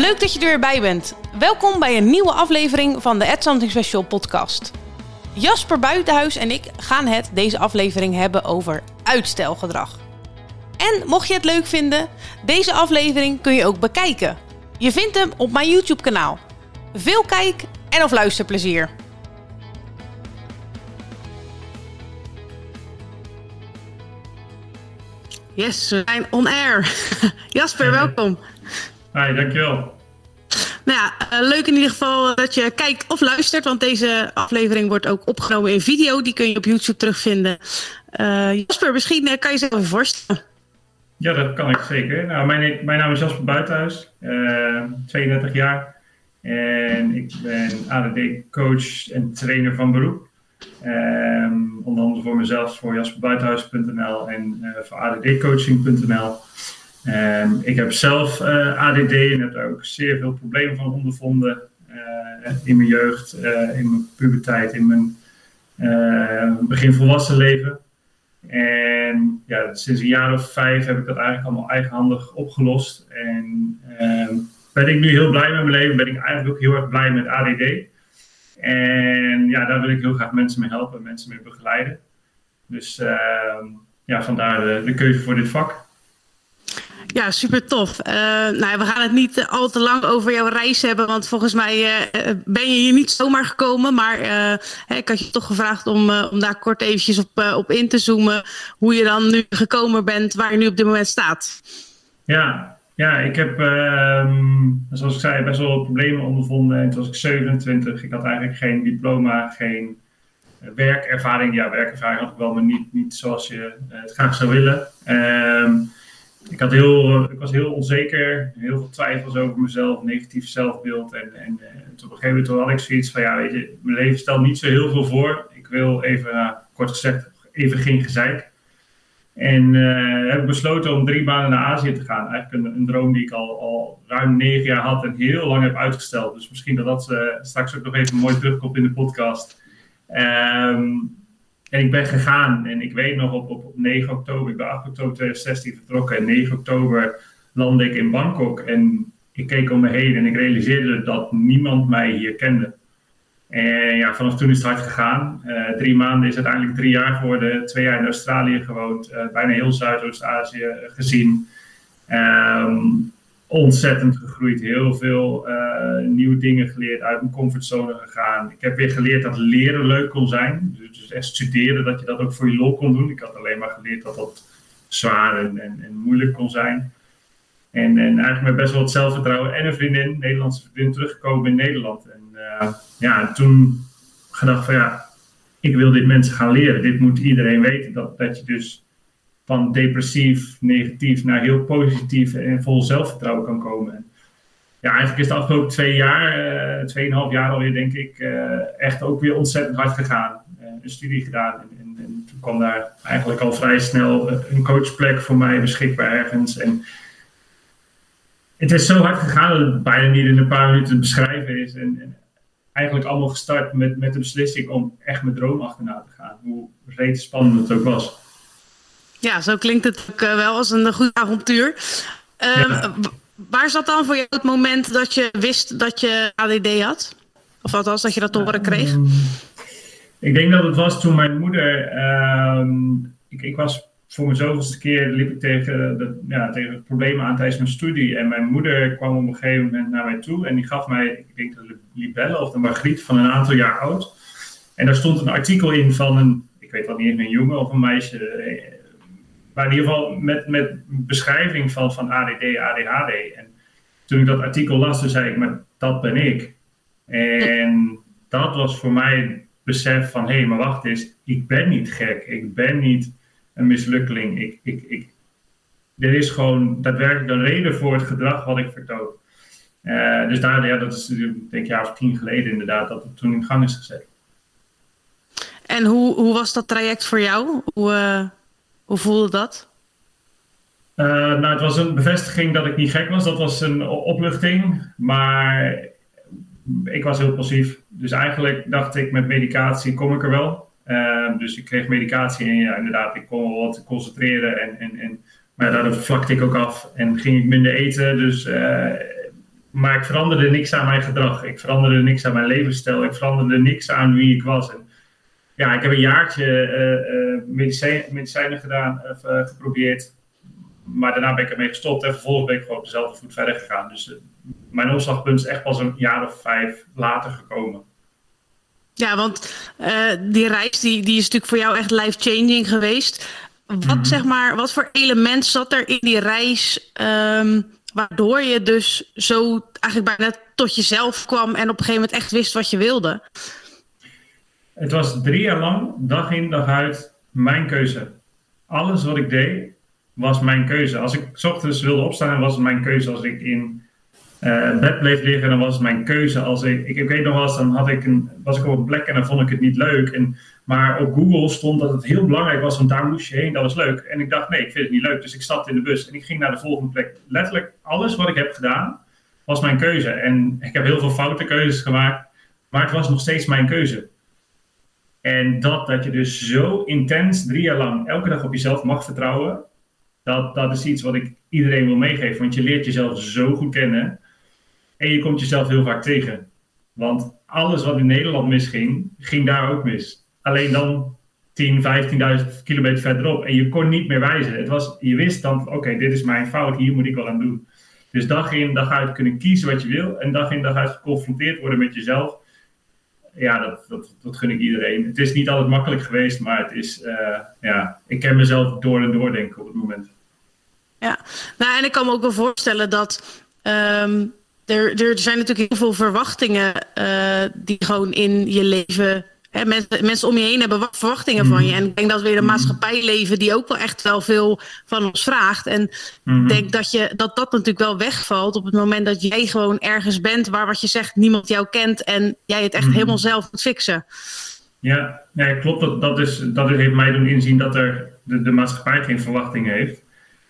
Leuk dat je er weer bij bent. Welkom bij een nieuwe aflevering van de Add Something Special podcast. Jasper Buitenhuis en ik gaan het deze aflevering hebben over uitstelgedrag. En mocht je het leuk vinden, deze aflevering kun je ook bekijken. Je vindt hem op mijn YouTube kanaal. Veel kijk- en of luisterplezier. Yes, we zijn on air. Jasper, welkom. Hi, dankjewel. Nou ja, eh, leuk in ieder geval dat je kijkt of luistert, want deze aflevering wordt ook opgenomen in video. Die kun je op YouTube terugvinden. Uh, Jasper, misschien eh, kan je jezelf even voorstellen. Ja, dat kan ik zeker. Nou, mijn, mijn naam is Jasper Buitenhuis, uh, 32 jaar. En ik ben ADD-coach en trainer van beroep. Um, onder andere voor mezelf, voor jasperbuitenhuis.nl en uh, voor addcoaching.nl. Um, ik heb zelf uh, ADD en heb daar ook zeer veel problemen van ondervonden uh, in mijn jeugd, in mijn puberteit, in mijn begin volwassen leven. En ja, sinds een jaar of vijf heb ik dat eigenlijk allemaal eigenhandig opgelost. En um, ben ik nu heel blij met mijn leven, ben ik eigenlijk ook heel erg blij met ADD. En ja, daar wil ik heel graag mensen mee helpen, mensen mee begeleiden. Dus uh, ja, vandaar de, keuze voor dit vak. Ja, super tof. Uh, nou, we gaan het niet al te lang over jouw reis hebben, want volgens mij uh, ben je hier niet zomaar gekomen. Maar hè, ik had je toch gevraagd om, om daar kort eventjes op, op in te zoomen. Hoe je dan nu gekomen bent, waar je nu op dit moment staat. Ja, ja, ik heb, uh, zoals ik zei, best wel problemen ondervonden. En toen was ik 27. Ik had eigenlijk geen diploma, geen werkervaring. Ja, werkervaring had ik wel, maar niet, niet zoals je het graag zou willen. Uh, ik, had heel, ik was heel onzeker, heel veel twijfels over mezelf, negatief zelfbeeld. En, en, en op een gegeven moment had ik zoiets van, ja, weet je, mijn leven stelt niet zo heel veel voor. Ik wil even, uh, kort gezegd, even geen gezeik. En uh, heb besloten om drie maanden naar Azië te gaan. Eigenlijk een, een, droom die ik al, al ruim negen jaar had en heel lang heb uitgesteld. Dus misschien dat dat uh, straks ook nog even mooi terugkomt in de podcast. Um, en ik ben gegaan en ik weet nog op, op, op 9 oktober, ik ben 8 oktober 2016 vertrokken. En 9 oktober landde ik in Bangkok en ik keek om me heen en ik realiseerde dat niemand mij hier kende. En ja, vanaf toen is het hard gegaan. Uh, drie maanden is uiteindelijk drie jaar geworden. Twee jaar in Australië gewoond. Uh, bijna heel Zuidoost-Azië gezien. Um, ontzettend gegroeid. Heel veel uh, nieuwe dingen geleerd. Uit mijn comfortzone gegaan. Ik heb weer geleerd dat leren leuk kon zijn. Dus, dus echt studeren, dat je dat ook voor je lol kon doen. Ik had alleen maar geleerd dat dat zwaar en, en, en moeilijk kon zijn. En, en eigenlijk met best wel het zelfvertrouwen en een vriendin, Nederlandse vriendin, teruggekomen in Nederland. En uh, ja, toen gedacht van ja, ik wil dit mensen gaan leren. Dit moet iedereen weten. Dat, dat je dus van depressief, negatief naar heel positief en vol zelfvertrouwen kan komen. En ja, eigenlijk is de afgelopen twee jaar, uh, tweeënhalf jaar alweer denk ik, uh, echt ook weer ontzettend hard gegaan. Uh, een studie gedaan en, en, en, toen kwam daar eigenlijk al vrij snel een coachplek voor mij beschikbaar ergens. En het is zo hard gegaan dat het bijna niet in een paar minuten te beschrijven is. En, en eigenlijk allemaal gestart met, met de beslissing om echt mijn droom achterna te gaan. Hoe reet spannend het ook was. Ja, zo klinkt het ook wel als een goed avontuur. Ja. Waar zat dan voor jou het moment dat je wist dat je ADD had? Of althans, dat je dat te horen kreeg? Um, ik denk dat het was toen mijn moeder... Um, ik, ik was voor mijn zoveelste keer liep ik tegen, de, ja, tegen problemen aan tijdens mijn studie. En mijn moeder kwam op een gegeven moment naar mij toe en die gaf mij, ik denk de Libelle of de Margriet van een aantal jaar oud. En daar stond een artikel in van een, ik weet wel niet eens een jongen of een meisje, maar in ieder geval met, met beschrijving van, van ADD, ADHD. En toen ik dat artikel las, toen zei ik, maar dat ben ik. En dat was voor mij het besef van, hé, hey, maar wacht eens, ik ben niet gek, ik ben niet een mislukkeling. Ik, ik, ik, er is gewoon daadwerkelijk een reden voor het gedrag wat ik vertoon. Uh, dus daar, ja, dat is denk ik jaar of tien geleden inderdaad, dat het toen in gang is gezet. En hoe, hoe was dat traject voor jou? Hoe, uh, hoe voelde dat? Uh, nou, het was een bevestiging dat ik niet gek was. Dat was een opluchting. Maar ik was heel passief. Dus eigenlijk dacht ik, met medicatie kom ik er wel. Uh, dus ik kreeg medicatie en ja, inderdaad, ik kon wel wat concentreren. En, en, en, maar daar vlakte ik ook af en ging ik minder eten. Dus uh, maar ik veranderde niks aan mijn gedrag. Ik veranderde niks aan mijn levensstijl. Ik veranderde niks aan wie ik was. En ja, ik heb een jaartje uh, medicijn, medicijnen gedaan, uh, geprobeerd. Maar daarna ben ik ermee gestopt en vervolgens ben ik gewoon op dezelfde voet verder gegaan. Dus mijn omslagpunt is echt pas een jaar of vijf later gekomen. Ja, want die reis die, die is natuurlijk voor jou echt life-changing geweest. Wat, mhm. zeg maar, wat voor element zat er in die reis um, waardoor je dus zo eigenlijk bijna tot jezelf kwam en op een gegeven moment echt wist wat je wilde? Het was drie jaar lang, dag in, dag uit, mijn keuze. Alles wat ik deed, was mijn keuze. Als ik s ochtends wilde opstaan, was het mijn keuze. Als ik in uh, bed bleef liggen, dan was het mijn keuze. Als ik, ik, ik weet nog wel eens, dan had ik een, was ik op een plek en dan vond ik het niet leuk. En, maar op Google stond dat het heel belangrijk was, want daar moest je heen, dat was leuk. En ik dacht, nee, ik vind het niet leuk. Dus ik stapte in de bus en ik ging naar de volgende plek. Letterlijk alles wat ik heb gedaan, was mijn keuze. En ik heb heel veel foute keuzes gemaakt, maar het was nog steeds mijn keuze. En dat, dat je dus zo intens drie jaar lang elke dag op jezelf mag vertrouwen, dat, dat is iets wat ik iedereen wil meegeven. Want je leert jezelf zo goed kennen en je komt jezelf heel vaak tegen. Want alles wat in Nederland misging, ging daar ook mis. Alleen dan 10, 15.000 kilometer verderop. En je kon niet meer wijzen. Het was, je wist dan, oké, dit is mijn fout, hier moet ik wel aan doen. Dus dag in, dag uit kunnen kiezen wat je wil. En dag in, dag uit geconfronteerd worden met jezelf ja, dat, dat, dat gun ik iedereen. Het is niet altijd makkelijk geweest, maar het is, uh, ja, ik ken mezelf door en door, denk op het moment. Ja, nou, en ik kan me ook wel voorstellen dat um, er, er zijn natuurlijk heel veel verwachtingen uh, die gewoon in je leven mensen, mensen om je heen hebben verwachtingen van je. Mhm. En ik denk dat we in een mhm. maatschappij leven die ook wel echt wel veel van ons vraagt. En ik mhm. denk dat, je, dat dat natuurlijk wel wegvalt op het moment dat jij gewoon ergens bent waar wat je zegt niemand jou kent en jij het echt helemaal zelf moet fixen. Ja, ja klopt. Dat, dat, is, dat heeft mij doen inzien dat er de, de maatschappij geen verwachtingen heeft.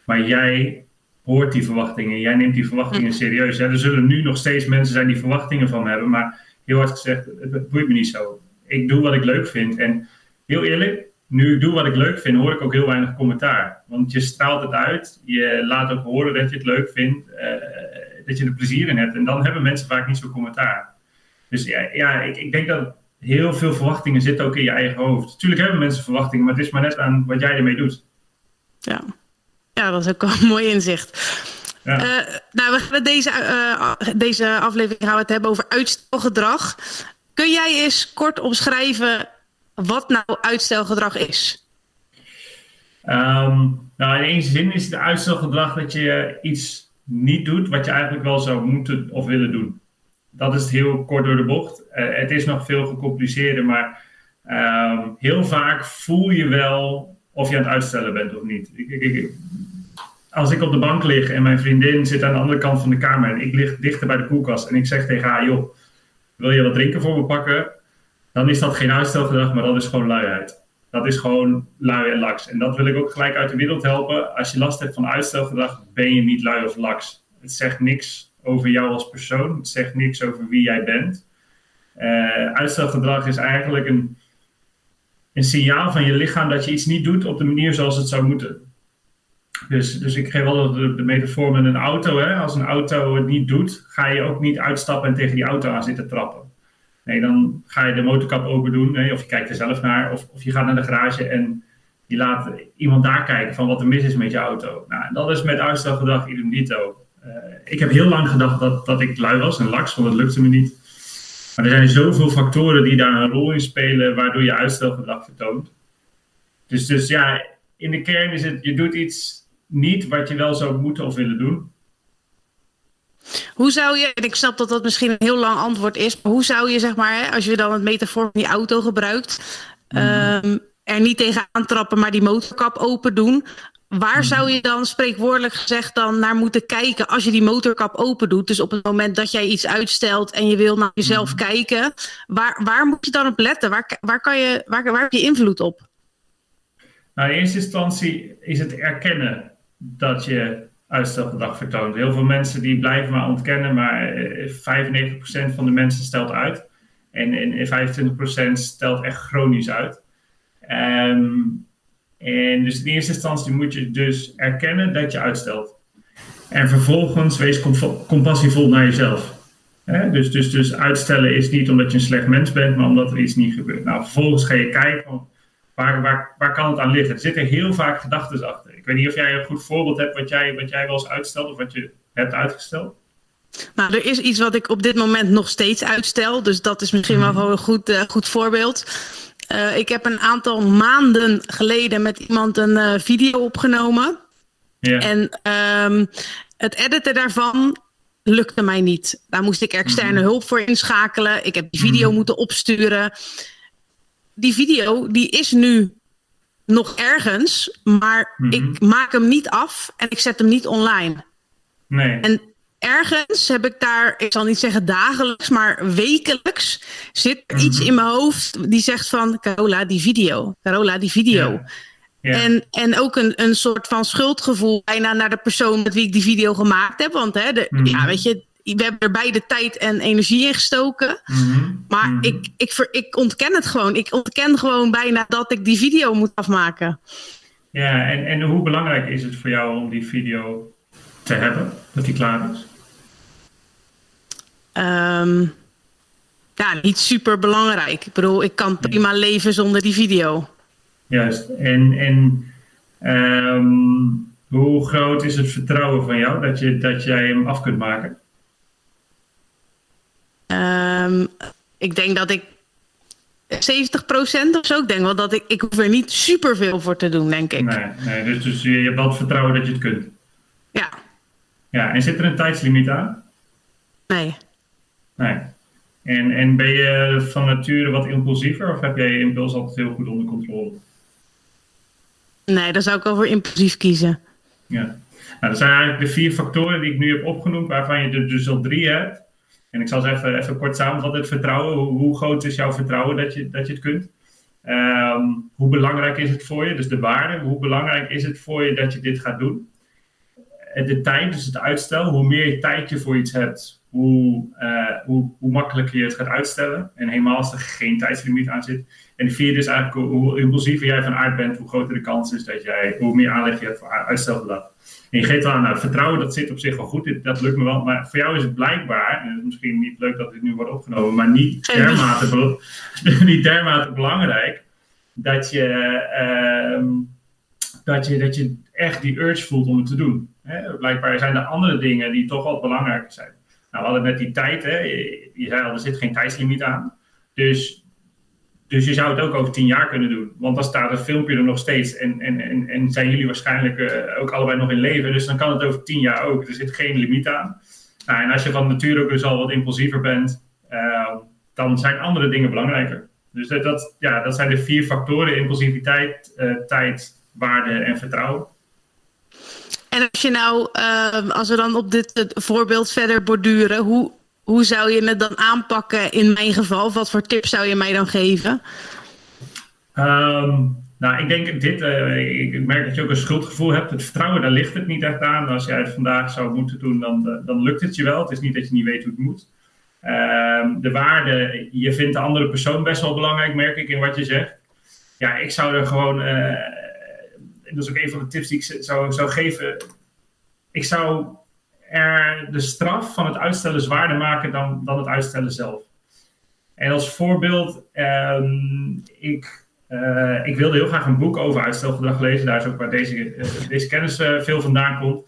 Maar jij hoort die verwachtingen. Jij neemt die verwachtingen serieus. Er zullen nu nog steeds mensen zijn die verwachtingen van me hebben. Maar heel hard gezegd, het boeit me niet zo ik doe wat ik leuk vind. En heel eerlijk, nu ik doe wat ik leuk vind, hoor ik ook heel weinig commentaar. Want je straalt het uit, je laat ook horen dat je het leuk vindt, uh, dat je er plezier in hebt. En dan hebben mensen vaak niet zo'n commentaar. Dus ja, ja ik, ik denk dat heel veel verwachtingen zitten ook in je eigen hoofd. Tuurlijk hebben mensen verwachtingen, maar het is maar net aan wat jij ermee doet. Ja, ja dat is ook wel een mooi inzicht. Ja. Uh, nou, we gaan deze, uh, deze aflevering gaan we het hebben over uitstelgedrag. Kun jij eens kort omschrijven wat nou uitstelgedrag is? Ehm, nou, in één zin is het uitstelgedrag dat je iets niet doet wat je eigenlijk wel zou moeten of willen doen. Dat is heel kort door de bocht. Uh, het is nog veel gecompliceerder, maar ehm, heel vaak voel je wel of je aan het uitstellen bent of niet. Ik, ik, als ik op de bank lig en mijn vriendin zit aan de andere kant van de kamer en ik lig dichter bij de koelkast en ik zeg tegen haar, joh, wil je wat drinken voor me pakken, dan is dat geen uitstelgedrag, maar dat is gewoon luiheid. Dat is gewoon lui en laks. En dat wil ik ook gelijk uit de wereld helpen. Als je last hebt van uitstelgedrag, ben je niet lui of laks. Het zegt niks over jou als persoon. Het zegt niks over wie jij bent. Uh, uitstelgedrag is eigenlijk een, een signaal van je lichaam dat je iets niet doet op de manier zoals het zou moeten. Dus, dus ik geef altijd de, metafoor met een auto. Hè? Als een auto het niet doet, ga je ook niet uitstappen en tegen die auto aan zitten trappen. Nee, dan ga je de motorkap open doen, hè? of je kijkt er zelf naar, of, of je gaat naar de garage en je laat iemand daar kijken van wat er mis is met je auto. Nou, dat is met uitstelgedrag idem dito. Uh, ik heb heel lang gedacht dat, dat ik lui was en laks, want dat lukte me niet. Maar er zijn zoveel factoren die daar een rol in spelen, waardoor je uitstelgedrag vertoont. Dus, dus ja, in de kern is het, je doet iets niet wat je wel zou moeten of willen doen. Hoe zou je, en ik snap dat dat misschien een heel lang antwoord is, maar hoe zou je, zeg maar, als je dan het metafoor van die auto gebruikt, um, er niet tegenaan trappen, maar die motorkap open doen? Waar mhm. zou je dan spreekwoordelijk gezegd dan naar moeten kijken als je die motorkap open doet? Dus op het moment dat jij iets uitstelt en je wil naar jezelf mhm. kijken, waar, waar moet je dan op letten? Waar, waar, kan je, waar, waar heb je invloed op? Nou, in eerste instantie is het erkennen dat je uitstelgedrag vertoont. Heel veel mensen die blijven maar ontkennen, maar 95% eh, van de mensen stelt uit. En, en 25% stelt echt chronisch uit. Um, en dus in eerste instantie moet je dus erkennen dat je uitstelt. En vervolgens wees compassievol naar jezelf. Dus, dus, dus uitstellen is niet omdat je een slecht mens bent, maar omdat er iets niet gebeurt. Nou, vervolgens ga je kijken, waar, waar, waar kan het aan liggen? Er zitten heel vaak gedachten achter. Ik weet niet of jij een goed voorbeeld hebt wat jij, wat jij wel eens uitstelt of wat je hebt uitgesteld. Nou, er is iets wat ik op dit moment nog steeds uitstel. Dus dat is misschien wel mhm. een goed, uh, goed voorbeeld. Uh, ik heb een aantal maanden geleden met iemand een uh, video opgenomen. Yeah. En um, het editen daarvan lukte mij niet. Daar moest ik externe mhm. hulp voor inschakelen. Ik heb die video mm. moeten opsturen. Die video die is nu nog ergens, maar mm -hmm. ik maak hem niet af en ik zet hem niet online. Nee. En ergens heb ik daar, ik zal niet zeggen dagelijks, maar wekelijks zit er iets mhm. in mijn hoofd die zegt van Carola, die video. Carola, die video. Ja. En, en ook een, een soort van schuldgevoel bijna naar de persoon met wie ik die video gemaakt heb. Want hè, de, mhm. ja, weet je, we hebben er beide tijd en energie in gestoken. Mhm. Maar Ik, ik, ik ontken het gewoon. Ik ontken gewoon bijna dat ik die video moet afmaken. Ja, en, en hoe belangrijk is het voor jou om die video te hebben, dat die klaar is? Ehm, ja, niet super belangrijk. Ik bedoel, ik kan prima leven zonder die video. Juist. En, en ehm, hoe groot is het vertrouwen van jou dat, je, dat jij hem af kunt maken? Um, ik denk dat ik 70% of zo. Ik denk wel dat ik, ik hoef er niet super veel voor te doen, denk ik. Nee, nee dus, dus je hebt wel het vertrouwen dat je het kunt. Ja. Ja, en zit er een tijdslimiet aan? Nee. Nee. En, en ben je van nature wat impulsiever of heb jij je impuls altijd heel goed onder controle? Nee, dan zou ik over impulsief kiezen. Ja. Nou, dat zijn eigenlijk de vier factoren die ik nu heb opgenoemd, waarvan je er dus al drie hebt. En ik zal eens even, even kort samenvatten. Het vertrouwen. Hoe, groot is jouw vertrouwen dat je, dat je het kunt? Um, hoe belangrijk is het voor je? Dus de waarde. Hoe belangrijk is het voor je dat je dit gaat doen? De tijd, dus het uitstel. Hoe meer tijd je voor iets hebt, hoe, uh, hoe, hoe makkelijker je het gaat uitstellen. En helemaal als er geen tijdslimiet aan zit. En de vierde is eigenlijk hoe impulsiever jij van aard bent, hoe groter de kans is dat jij, hoe meer aanleg je hebt voor uitstelgedrag. En je geeft aan, nou, vertrouwen, dat zit op zich wel goed, dat lukt me wel. Maar voor jou is het blijkbaar, en het is misschien niet leuk dat dit nu wordt opgenomen, maar niet dermate, niet dermate belangrijk, dat je, uh, dat, je, dat je echt die urge voelt om het te doen. Hè? Blijkbaar zijn er andere dingen die toch wat belangrijker zijn. Nou, we hadden net die tijd, hè? Je, zei al, er zit geen tijdslimiet aan. Dus dus je zou het ook over tien jaar kunnen doen. Want dan staat het filmpje er nog steeds. En, en, en, en zijn jullie waarschijnlijk uh, ook allebei nog in leven. Dus dan kan het over tien jaar ook. Er zit geen limiet aan. Nou, en als je van nature ook dus al wat impulsiever bent, uh, dan zijn andere dingen belangrijker. Dus dat, ja, dat zijn de vier factoren: impulsiviteit, uh, tijd, waarde en vertrouwen. En als je nou, als we dan op dit voorbeeld verder borduren, hoe, hoe zou je het dan aanpakken in mijn geval? Wat voor tips zou je mij dan geven? Um, nou, ik denk dit, uh, ik merk dat je ook een schuldgevoel hebt. Het vertrouwen, daar ligt het niet echt aan. Als jij het vandaag zou moeten doen, dan, dan lukt het je wel. Het is niet dat je niet weet hoe het moet. Uh, de waarde, je vindt de andere persoon best wel belangrijk, merk ik in wat je zegt. Ja, ik zou er gewoon, en dat is ook een van de tips die ik zou, zou geven. Ik zou er de straf van het uitstellen zwaarder maken dan, dan het uitstellen zelf. En als voorbeeld, um, ik, uh, ik wilde heel graag een boek over uitstelgedrag lezen. Daar is ook waar deze, uh, deze kennis uh, veel vandaan komt.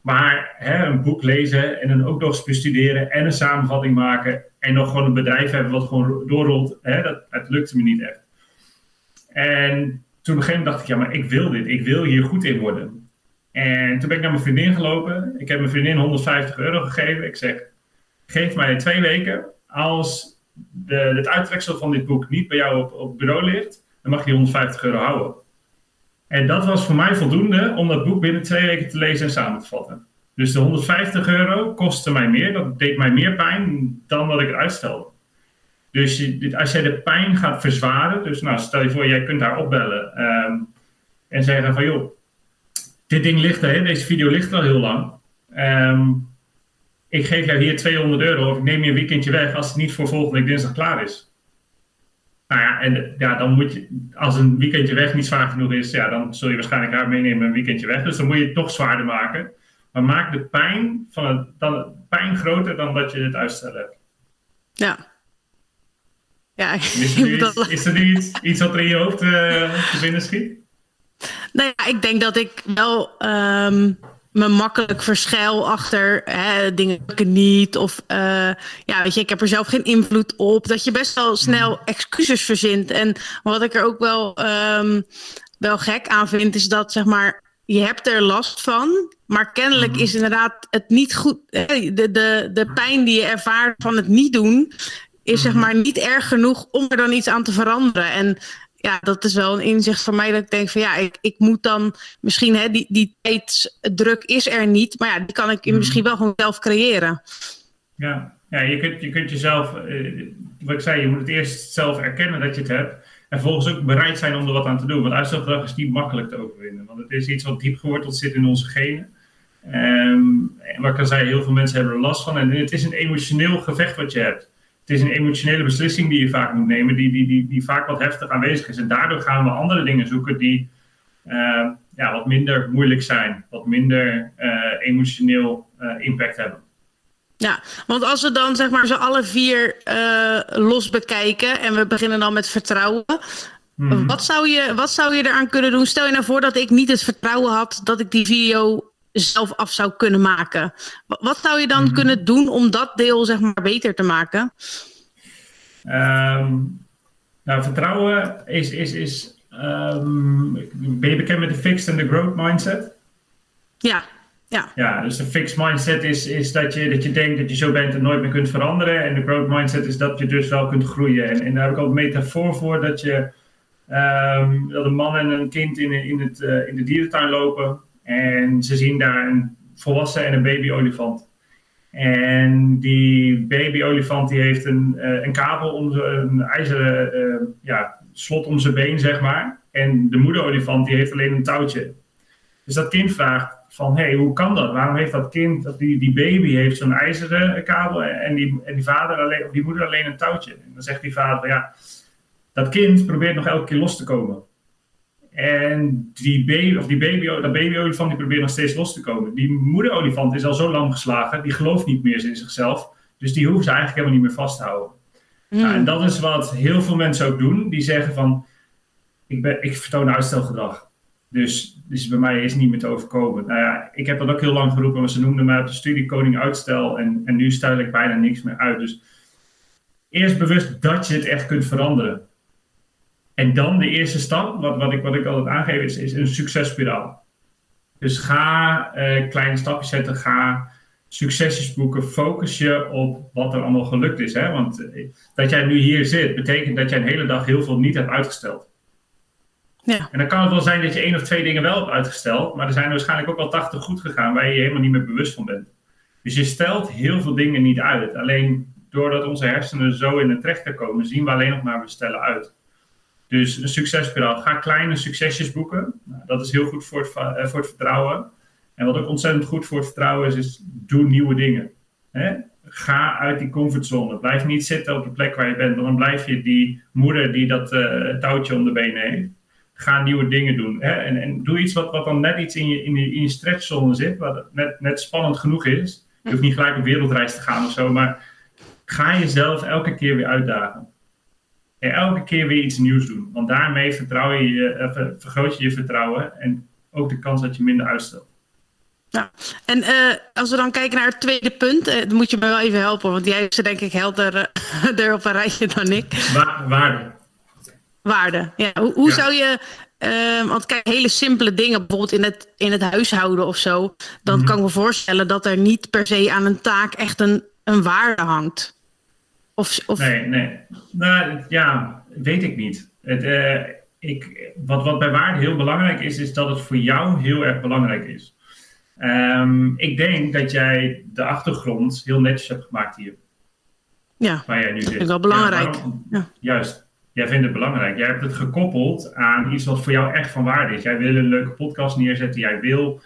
Maar hè, een boek lezen en dan ook nog bestuderen en een samenvatting maken. En nog gewoon een bedrijf hebben wat gewoon doorrolt. Hè, dat, dat lukte me niet echt. En toen moment dacht ik, ja, maar ik wil dit. Ik wil hier goed in worden. En toen ben ik naar mijn vriendin gelopen. Ik heb mijn vriendin 150 euro gegeven. Ik zeg, geef mij twee weken. Als de, het uittreksel van dit boek niet bij jou op, op bureau ligt, dan mag je 150 euro houden. En dat was voor mij voldoende om dat boek binnen twee weken te lezen en samen te vatten. Dus de 150 euro kostte mij meer. Dat deed mij meer pijn dan dat ik het uitstelde. Dus als jij de pijn gaat verzwaren, dus nou, stel je voor, jij kunt haar opbellen um, en zeggen van joh, dit ding ligt er, deze video ligt al heel lang. Um, ik geef jou hier 200 euro of ik neem je een weekendje weg als het niet voor volgende week dinsdag klaar is. Nou ja, en ja, dan moet je, als een weekendje weg niet zwaar genoeg is, ja, dan zul je waarschijnlijk haar meenemen een weekendje weg. Dus dan moet je het toch zwaarder maken. Maar maak de pijn, van het, dan, pijn groter dan dat je het uitstel hebt. Ja. Ja, is er, nu iets, is er nu iets, iets wat er in je hoofd uh, te binnen schiet? Nou ja, ik denk dat ik wel um, me makkelijk verschuil achter hè, dingen ik niet. Of uh, ja, weet je, ik heb er zelf geen invloed op. Dat je best wel snel hmm. excuses verzint. En wat ik er ook wel, um, wel gek aan vind, is dat zeg maar, je hebt er last van. Maar kennelijk hmm. is inderdaad het niet goed. De, de, de pijn die je ervaart van het niet doen, is zeg hmm. maar niet erg genoeg om er dan iets aan te veranderen. En ja, dat is wel een inzicht voor mij dat ik denk van ja, ik, ik moet dan misschien, hè, die, die tijdsdruk is er niet, maar ja, die kan ik mm. misschien wel gewoon zelf creëren. Ja, ja je, kunt, je kunt jezelf, uh, wat ik zei, je moet het eerst zelf erkennen dat je het hebt. En vervolgens ook bereid zijn om er wat aan te doen. Want uitstelgedrag is niet makkelijk te overwinnen. Want het is iets wat diep geworteld zit in onze genen. Um, en wat ik al zei, heel veel mensen hebben er last van. En het is een emotioneel gevecht wat je hebt is een emotionele beslissing die je vaak moet nemen, die, die, die, die vaak wat heftig aanwezig is. En daardoor gaan we andere dingen zoeken die uh, ja, wat minder moeilijk zijn, wat minder uh, emotioneel uh, impact hebben. Ja, want als we dan zeg maar zo alle vier los bekijken en we beginnen dan met vertrouwen. Mm. Wat, zou je, wat zou je eraan kunnen doen? Stel je nou voor dat ik niet het vertrouwen had dat ik die video zelf af zou kunnen maken. Wat zou je dan mhm. kunnen doen om dat deel zeg maar beter te maken? Um, nou, vertrouwen is. is, is um, ben je bekend met de fixed en de growth mindset? Ja. Ja. ja, dus de fixed mindset is, is dat, je, dat je denkt dat je zo bent en nooit meer kunt veranderen. En de growth mindset is dat je dus wel kunt groeien. En, en daar heb ik ook een metafoor voor dat je um, dat een man en een kind in, in, het, uh, in de dierentuin lopen. En ze zien daar een volwassen en een baby-olifant. En die baby-olifant die heeft een, uh, een kabel om een ijzeren uh, ja, slot om zijn been, zeg maar. En de moeder-olifant die heeft alleen een touwtje. Dus dat kind vraagt van, hé, hey, hoe kan dat? Waarom heeft dat kind, dat die, die baby heeft zo'n ijzeren kabel en die, en die vader alleen, die moeder alleen een touwtje? En dan zegt die vader, ja, dat kind probeert nog elke keer los te komen. En die baby, of die baby, dat babyolifant die probeert nog steeds los te komen. Die moederolifant is al zo lang geslagen, die gelooft niet meer in zichzelf. Dus die hoeven ze eigenlijk helemaal niet meer vast te houden. Hmm. Nou, en dat is wat heel veel mensen ook doen. Die zeggen van, ik, ben, ik vertoon uitstelgedrag. Dus, dus bij mij is niet meer te overkomen. Nou ja, ik heb dat ook heel lang geroepen, maar ze noemden mij op de studie koning uitstel. En, en nu stel ik bijna niks meer uit. Dus eerst bewust dat je het echt kunt veranderen. En dan de eerste stap, wat, wat, ik, wat ik altijd aangeef, is, is een successpiraal. Dus ga uh, kleine stapjes zetten, ga succesjes boeken, focus je op wat er allemaal gelukt is. Hè? Want uh, dat jij nu hier zit, betekent dat jij een hele dag heel veel niet hebt uitgesteld. Ja. En dan kan het wel zijn dat je één of twee dingen wel hebt uitgesteld, maar er zijn er waarschijnlijk ook wel tachtig goed gegaan waar je je helemaal niet meer bewust van bent. Dus je stelt heel veel dingen niet uit. Alleen doordat onze hersenen zo in de trechter komen, zien we alleen nog maar we stellen uit. Dus een successpiraal. Ga kleine succesjes boeken. Nou, dat is heel goed voor het, eh, voor het vertrouwen. En wat ook ontzettend goed voor het vertrouwen is, is doe nieuwe dingen. Hè? Ga uit die comfortzone. Blijf niet zitten op de plek waar je bent, want dan blijf je die moeder die dat uh, touwtje om de benen heeft. Ga nieuwe dingen doen. Hè? En, en doe iets wat, wat dan net iets in je, in je, in je stretchzone zit, wat net, net spannend genoeg is. Je hoeft niet gelijk op wereldreis te gaan of zo, maar ga jezelf elke keer weer uitdagen en elke keer weer iets nieuws doen. Want daarmee vertrouw je, je vergroot je je vertrouwen en ook de kans dat je minder uitstelt. Ja, en uh, als we dan kijken naar het tweede punt, uh, dan moet je me wel even helpen, want jij is er denk ik helder uh, er op een rijtje dan ik. Wa waarde. Waarde, ja. Hoe, hoe ja. zou je, want kijk, hele simpele dingen, bijvoorbeeld in het, in het huishouden of zo, dan mm -hmm. kan ik me voorstellen dat er niet per se aan een taak echt een, een waarde hangt. Of, of... Nee, nee. Nou ja, weet ik niet. Het, uh, ik, wat, wat bij waarde heel belangrijk is, is dat het voor jou heel erg belangrijk is. Um, ik denk dat jij de achtergrond heel netjes hebt gemaakt hier. Ja, waar jij nu zit. Dat is wel belangrijk. Ja, ja. Juist. Jij vindt het belangrijk. Jij hebt het gekoppeld aan iets wat voor jou echt van waarde is. Jij wil een leuke podcast neerzetten. Jij wil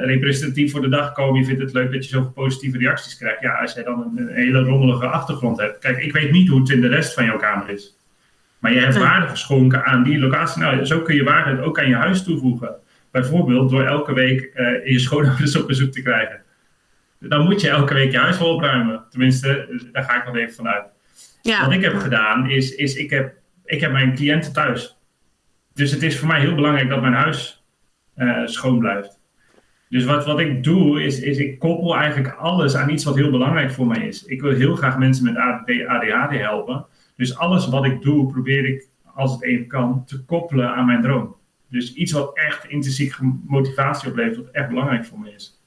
representatief voor de dag komen. Je vindt het leuk dat je zoveel positieve reacties krijgt. Ja, als jij dan een, een, hele rommelige achtergrond hebt. Kijk, ik weet niet hoe het in de rest van jouw kamer is. Maar je hebt waarde geschonken aan die locatie. Nou, zo kun je waarde ook aan je huis toevoegen. Bijvoorbeeld door elke week in je schoonouders op bezoek te krijgen. Dan moet je elke week je huis wel opruimen. Tenminste, daar ga ik nog even vanuit. Ja. Wat ik heb gedaan is, is ik, heb, ik heb mijn cliënten thuis. Dus het is voor mij heel belangrijk dat mijn huis schoon blijft. Dus wat, wat ik doe, is, is ik koppel eigenlijk alles aan iets wat heel belangrijk voor mij is. Ik wil heel graag mensen met ADHD helpen. Dus alles wat ik doe, probeer ik, als het even kan, te koppelen aan mijn droom. Dus iets wat echt intrinsieke motivatie oplevert, wat echt belangrijk voor me is.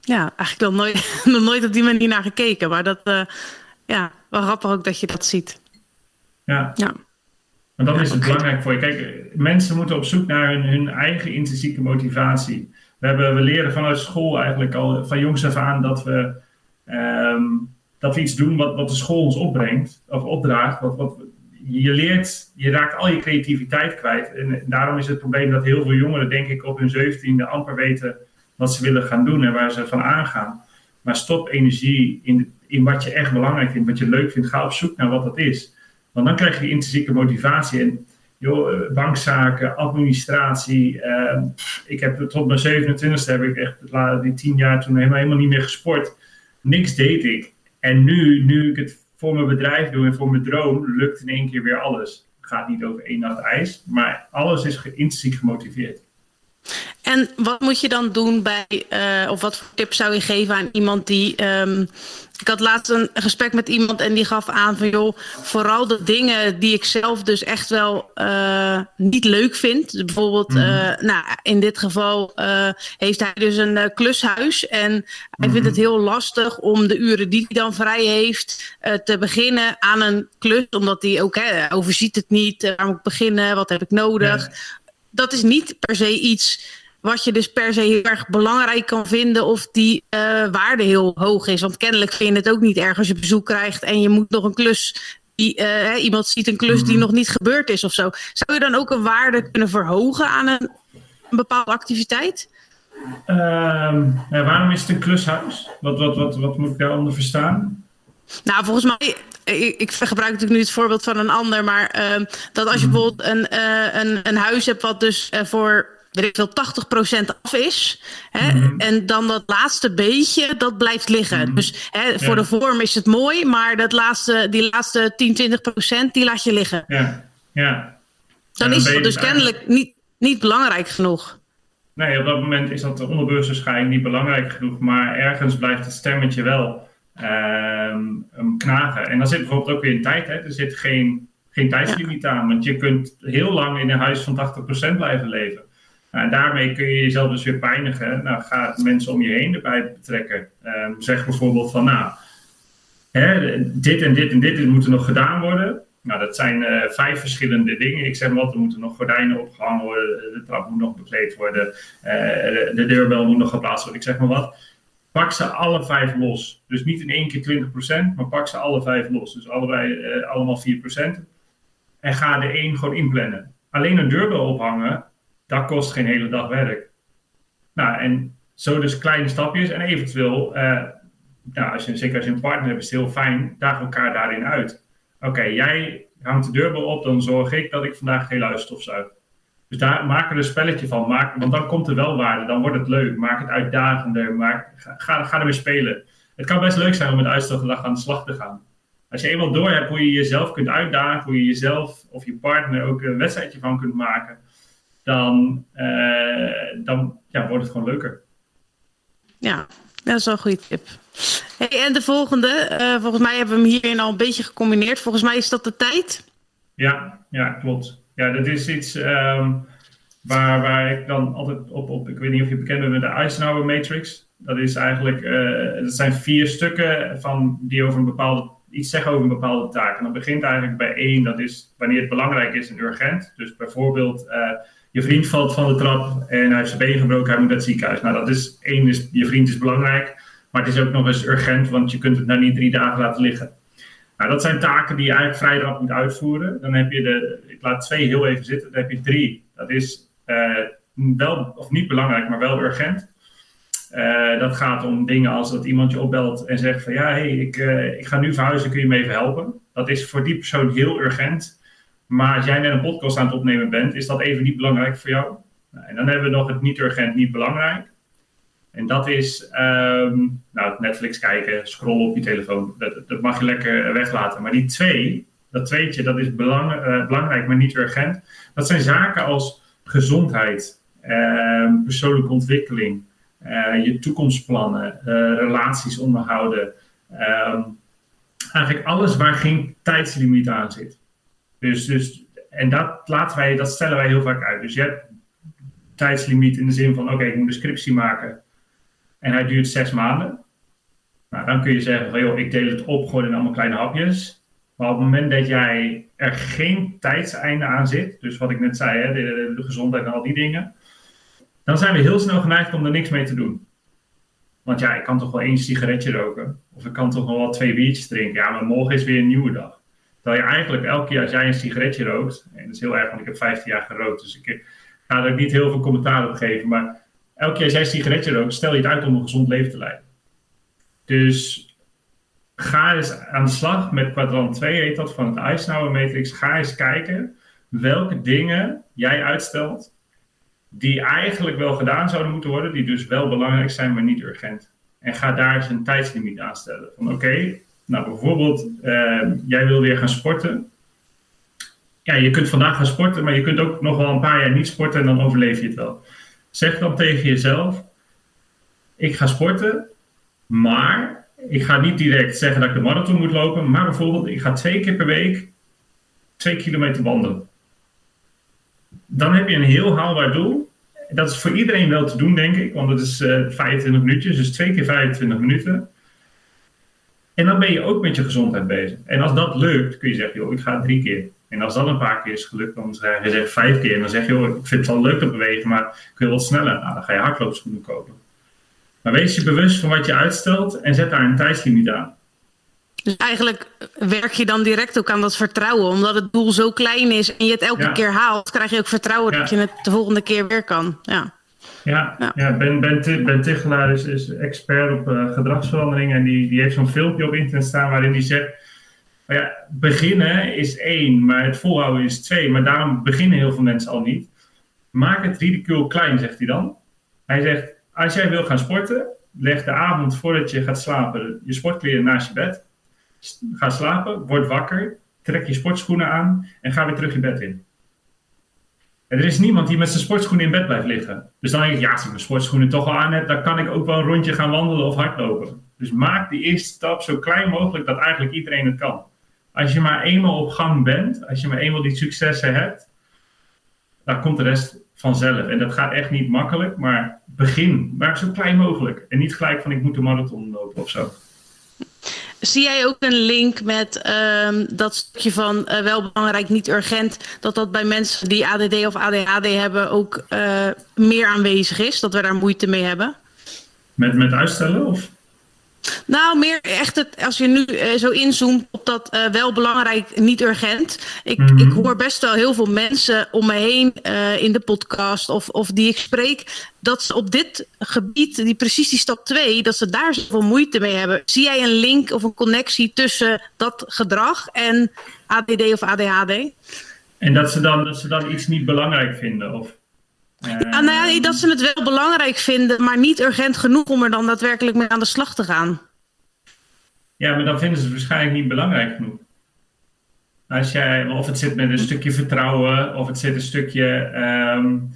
Ja, eigenlijk nog nooit, nog nooit op die manier naar gekeken. Maar dat, uh, ja, wel grappig ook dat je dat ziet. Ja. ja. Maar dat is het belangrijk voor je. Kijk, mensen moeten op zoek naar hun, hun eigen intrinsieke motivatie. We, hebben, we leren vanuit school eigenlijk al van jongs af aan dat we, ehm, dat we iets doen wat, wat de school ons opbrengt, of opdraagt. Wat, wat, je leert, je raakt al je creativiteit kwijt. En, daarom is het probleem dat heel veel jongeren, denk ik, op hun zeventiende amper weten wat ze willen gaan doen en waar ze van aangaan. Maar stop energie in, in wat je echt belangrijk vindt, wat je leuk vindt. Ga op zoek naar wat dat is. Want dan krijg je intrinsieke motivatie. En joh, eh, bankzaken, administratie. Uh, ik heb tot mijn 27e heb ik echt die tien jaar toen helemaal, helemaal niet meer gesport. Niks deed ik. En nu, nu ik het voor mijn bedrijf doe en voor mijn droom, lukt in één keer weer alles. Het gaat niet over één nacht ijs, maar alles is intrinsiek gemotiveerd. En wat moet je dan doen bij, uh, of wat voor tips zou je geven aan iemand die. Um, ik had laatst een gesprek met iemand en die gaf aan van joh, vooral de dingen die ik zelf dus echt wel uh, niet leuk vind. Dus bijvoorbeeld, mm uh, nou, in dit geval heeft hij dus een klushuis en hij vindt het mhm. heel lastig om de uren die hij dan vrij heeft te beginnen aan een klus, omdat hij ook hè, overziet het niet, waar moet ik beginnen, wat heb ik nodig. Dat is niet per se iets wat je dus per se heel erg belangrijk kan vinden of die uh, waarde heel hoog is. Want kennelijk vind je het ook niet erg als je bezoek krijgt en je moet nog een klus. Die, uh, iemand ziet een klus die mhm. nog niet gebeurd is of zo. Zou je dan ook een waarde kunnen verhogen aan een, een bepaalde activiteit? Ja, waarom is het een klushuis? Wat, wat, wat, wat moet ik daaronder verstaan? Nou, volgens mij, ik, ik, gebruik natuurlijk nu het voorbeeld van een ander, maar uh, dat als je mhm. bijvoorbeeld een, uh, een, een huis hebt wat dus uh, voor weet ik veel, 80% af is. Hè, mhm. En dan dat laatste beetje, dat blijft liggen. Mhm. Dus hè, voor de vorm is het mooi, maar dat laatste, die laatste 10, 20%, die laat je liggen. Ja, ja. Dan, is het dus kennelijk niet, niet belangrijk genoeg. Nee, op dat moment is dat onderbewust waarschijnlijk niet belangrijk genoeg, maar ergens blijft het stemmetje wel uh, knagen. En dan zit bijvoorbeeld ook weer in tijd, hè. er zit geen, geen tijdslimiet aan, want je kunt heel lang in een huis van 80% blijven leven. Nou, daarmee kun je jezelf dus weer pijnigen. Nou, ga mensen om je heen erbij betrekken. Ehm, zeg bijvoorbeeld van, nou, hè, dit en dit en dit moet er nog gedaan worden. Nou, dat zijn uh, vijf verschillende dingen. Ik zeg maar wat, er moeten nog gordijnen opgehangen worden, de trap moet nog bekleed worden, uh, de, de, deurbel moet nog geplaatst worden, ik zeg maar wat. Pak ze alle vijf los. Dus niet in één keer 20%, maar pak ze alle vijf los. Dus allebei, uh, allemaal 4%. En ga de één gewoon inplannen. Alleen een deurbel ophangen, dat kost geen hele dag werk. Nou, en zo dus kleine stapjes en eventueel, uh, nou, als je, zeker als je een partner hebt, is het heel fijn, daag elkaar daarin uit. Oké, jij hangt de deurbel op, dan zorg ik dat ik vandaag geen huis stofzuig. Dus daar maken we een spelletje van, maak, want dan komt er wel waarde, dan wordt het leuk. Maak het uitdagender, maak, ga, ga ermee spelen. Het kan best leuk zijn om met uitstelgedrag aan de slag te gaan. Als je eenmaal door hebt hoe je jezelf kunt uitdagen, hoe je jezelf of je partner ook een wedstrijdje van kunt maken, dan, uh, dan ja, wordt het gewoon leuker. Ja, dat is wel een goede tip. Hey, en de volgende, uh, volgens mij hebben we hem hierin al een beetje gecombineerd. Volgens mij is dat de tijd. Ja, ja klopt. Ja, dat is iets um, waar, waar ik dan altijd op, op, ik weet niet of je bekend bent met de Eisenhower Matrix. Dat is eigenlijk, uh, dat zijn vier stukken van, die over een bepaalde, iets zeggen over een bepaalde taak. En dat begint eigenlijk bij één, dat is wanneer het belangrijk is en urgent. Dus bijvoorbeeld, uh, je vriend valt van de trap en hij heeft zijn been gebroken, hij moet naar het ziekenhuis. Nou, dat is één, is, je vriend is belangrijk, maar het is ook nog eens urgent, want je kunt het nou niet drie dagen laten liggen. Nou, dat zijn taken die je eigenlijk vrij rap moet uitvoeren. Dan heb je de, ik laat twee heel even zitten, dan heb je drie. Dat is uh, wel, of niet belangrijk, maar wel urgent. Uh, dat gaat om dingen als dat iemand je opbelt en zegt van ja, hey, ik, uh, ik ga nu verhuizen, kun je me even helpen? Dat is voor die persoon heel urgent. Maar als jij net een podcast aan het opnemen bent, is dat even niet belangrijk voor jou. Nou, en dan hebben we nog het niet urgent, niet belangrijk. En dat is ehm, nou, Netflix kijken, scrollen op je telefoon. Dat, dat, mag je lekker weglaten. Maar die twee, dat tweetje, dat is uh, belangrijk, maar niet urgent. Dat zijn zaken als gezondheid, uh, persoonlijke ontwikkeling, uh, je toekomstplannen, uh, relaties onderhouden. Ehm, eigenlijk alles waar geen tijdslimiet aan zit. Dus, dus, en dat, laten wij, dat stellen wij heel vaak uit. Dus je hebt tijdslimiet in de zin van: oké, ik moet een scriptie maken en hij duurt zes maanden. Nou, dan kun je zeggen: van, joh, ik deel het op gewoon in allemaal kleine hapjes. Maar op het moment dat jij er geen tijdseinde aan zit, dus wat ik net zei, hè, de, de, gezondheid en al die dingen, dan zijn we heel snel geneigd om er niks mee te doen. Want ja, ik kan toch wel één sigaretje roken, of ik kan toch nog wel twee biertjes drinken. Ja, maar morgen is weer een nieuwe dag. Terwijl je eigenlijk elke keer als jij een sigaretje rookt, en dat is heel erg, want ik heb 15 jaar gerookt, dus ik ga er niet heel veel commentaar op geven, maar elke keer als jij een sigaretje rookt, stel je het uit om een gezond leven te leiden. Dus ga eens aan de slag met kwadrant 2, heet dat, van het Eisenhower Matrix. Ga eens kijken welke dingen jij uitstelt die eigenlijk wel gedaan zouden moeten worden, die dus wel belangrijk zijn, maar niet urgent. En ga daar eens een tijdslimiet aan stellen. Van oké, nou bijvoorbeeld, uh, jij wil weer gaan sporten. Ja, je kunt vandaag gaan sporten, maar je kunt ook nog wel een paar jaar niet sporten en dan overleef je het wel. Zeg dan tegen jezelf: Ik ga sporten, maar ik ga niet direct zeggen dat ik de marathon moet lopen, maar bijvoorbeeld ik ga twee keer per week twee kilometer wandelen. Dan heb je een heel haalbaar doel. Dat is voor iedereen wel te doen, denk ik, want het is uh, eh, 25 minuutjes, dus twee keer 25 minuten. En dan ben je ook met je gezondheid bezig. En als dat lukt, kun je zeggen, joh, ik ga drie keer. En als dat een paar keer is gelukt, dan zeg je vijf keer. En dan zeg je, joh, ik vind het wel leuk te bewegen, maar ik wil wat sneller. Nou, dan ga je hardloopschoenen kopen. Maar wees je bewust van wat je uitstelt en zet daar een tijdslimiet aan. Dus eigenlijk werk je dan direct ook aan dat vertrouwen. Omdat het doel zo klein is en je het elke keer haalt, krijg je ook vertrouwen dat je het de volgende keer weer kan. Ja, ja, ja. ja ben, ben, ben Tichelaar is, is expert op uh, gedragsverandering en die, die heeft zo'n filmpje op internet staan waarin hij zegt. ja, beginnen is één, maar het volhouden is twee. Maar daarom beginnen heel veel mensen al niet. Maak het ridicule klein, zegt hij dan. Hij zegt, als jij wil gaan sporten, leg de avond voordat je gaat slapen je sportkleren naast je bed. Ga slapen, word wakker, trek je sportschoenen aan en ga weer terug je bed in. Er is niemand die met zijn sportschoenen in bed blijft liggen. Dus dan denk ik, ja, als ik mijn sportschoenen toch al aan heb, dan kan ik ook wel een rondje gaan wandelen of hardlopen. Dus maak die eerste stap zo klein mogelijk dat eigenlijk iedereen het kan. Als je maar eenmaal op gang bent, als je maar eenmaal die successen hebt, dan komt de rest vanzelf. En dat gaat echt niet makkelijk, maar begin. Maar zo klein mogelijk. En niet gelijk van ik moet de marathon lopen of zo. Zie jij ook een link met um, dat stukje van uh, wel belangrijk, niet urgent, dat dat bij mensen die ADD of ADHD hebben ook uh, meer aanwezig is, dat we daar moeite mee hebben? Met, met uitstellen of? Nou, meer echt het, als je nu uh, zo inzoomt op dat uh, wel belangrijk, niet urgent. Ik, mm -hmm. ik hoor best wel heel veel mensen om me heen uh, in de podcast of, of die ik spreek, dat ze op dit gebied, die precies die stap 2, dat ze daar zoveel moeite mee hebben. Zie jij een link of een connectie tussen dat gedrag en ADD of ADHD? En dat ze dan, dat ze dan iets niet belangrijk vinden? Of? Ja, nou ja, dat ze het wel belangrijk vinden, maar niet urgent genoeg om er dan daadwerkelijk mee aan de slag te gaan. Ja, maar dan vinden ze het waarschijnlijk niet belangrijk genoeg. Als jij, of het zit met een stukje vertrouwen, of het zit een stukje. Um,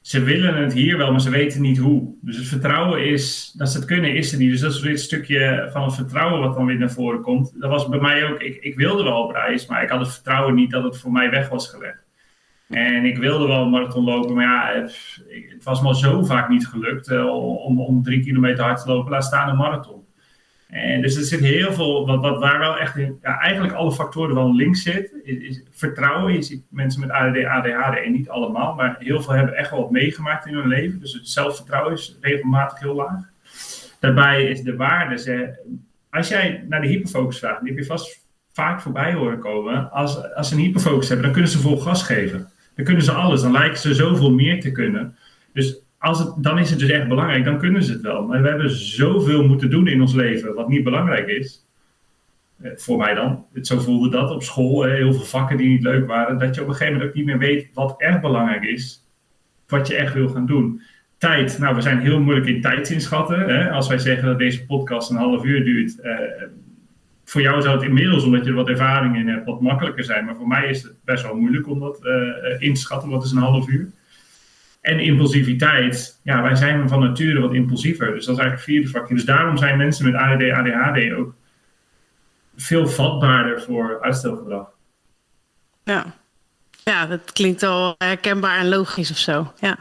ze willen het hier wel, maar ze weten niet hoe. Dus het vertrouwen is, dat ze het kunnen, is er niet. Dus dat is weer een stukje van het vertrouwen wat dan weer naar voren komt. Dat was bij mij ook, ik, ik wilde wel op reis, maar ik had het vertrouwen niet dat het voor mij weg was gelegd. En ik wilde wel een marathon lopen, maar ja, het, was me zo vaak niet gelukt uh, om, om drie kilometer hard te lopen, laat staan een marathon. En dus er zit heel veel, wat, wat waar wel echt ja, eigenlijk alle factoren wel links zit, is, is, vertrouwen. Je ziet mensen met ADD, ADHD, en niet allemaal, maar heel veel hebben echt wel wat meegemaakt in hun leven. Dus het zelfvertrouwen is regelmatig heel laag. Daarbij is de waarde, ze, als jij naar de hyperfocus vraagt, die heb je vast vaak voorbij horen komen. Als, als ze een hyperfocus hebben, dan kunnen ze vol gas geven. Dan kunnen ze alles, dan lijken ze zoveel meer te kunnen. Dus als het, dan is het dus echt belangrijk, dan kunnen ze het wel. Maar we hebben zoveel moeten doen in ons leven wat niet belangrijk is. Eh, voor mij dan. Zo voelde dat op school. Heel veel vakken die niet leuk waren. Dat je op een gegeven moment ook niet meer weet wat echt belangrijk is. wat je echt wil gaan doen. Tijd, nou, we zijn heel moeilijk in tijd inschatten. Hè? Als wij zeggen dat deze podcast een half uur duurt, uh, voor jou zou het inmiddels, omdat je er wat ervaring in hebt, wat makkelijker zijn. Maar voor mij is het best wel moeilijk om dat uh, in te schatten. Wat is een half uur? En impulsiviteit. Ja, wij zijn van nature wat impulsiever. Dus dat is eigenlijk vierde vakje. Dus daarom zijn mensen met ADD, ADHD ook veel vatbaarder voor uitstelgedrag. Ja. ja, dat klinkt al herkenbaar en logisch of zo. Ja.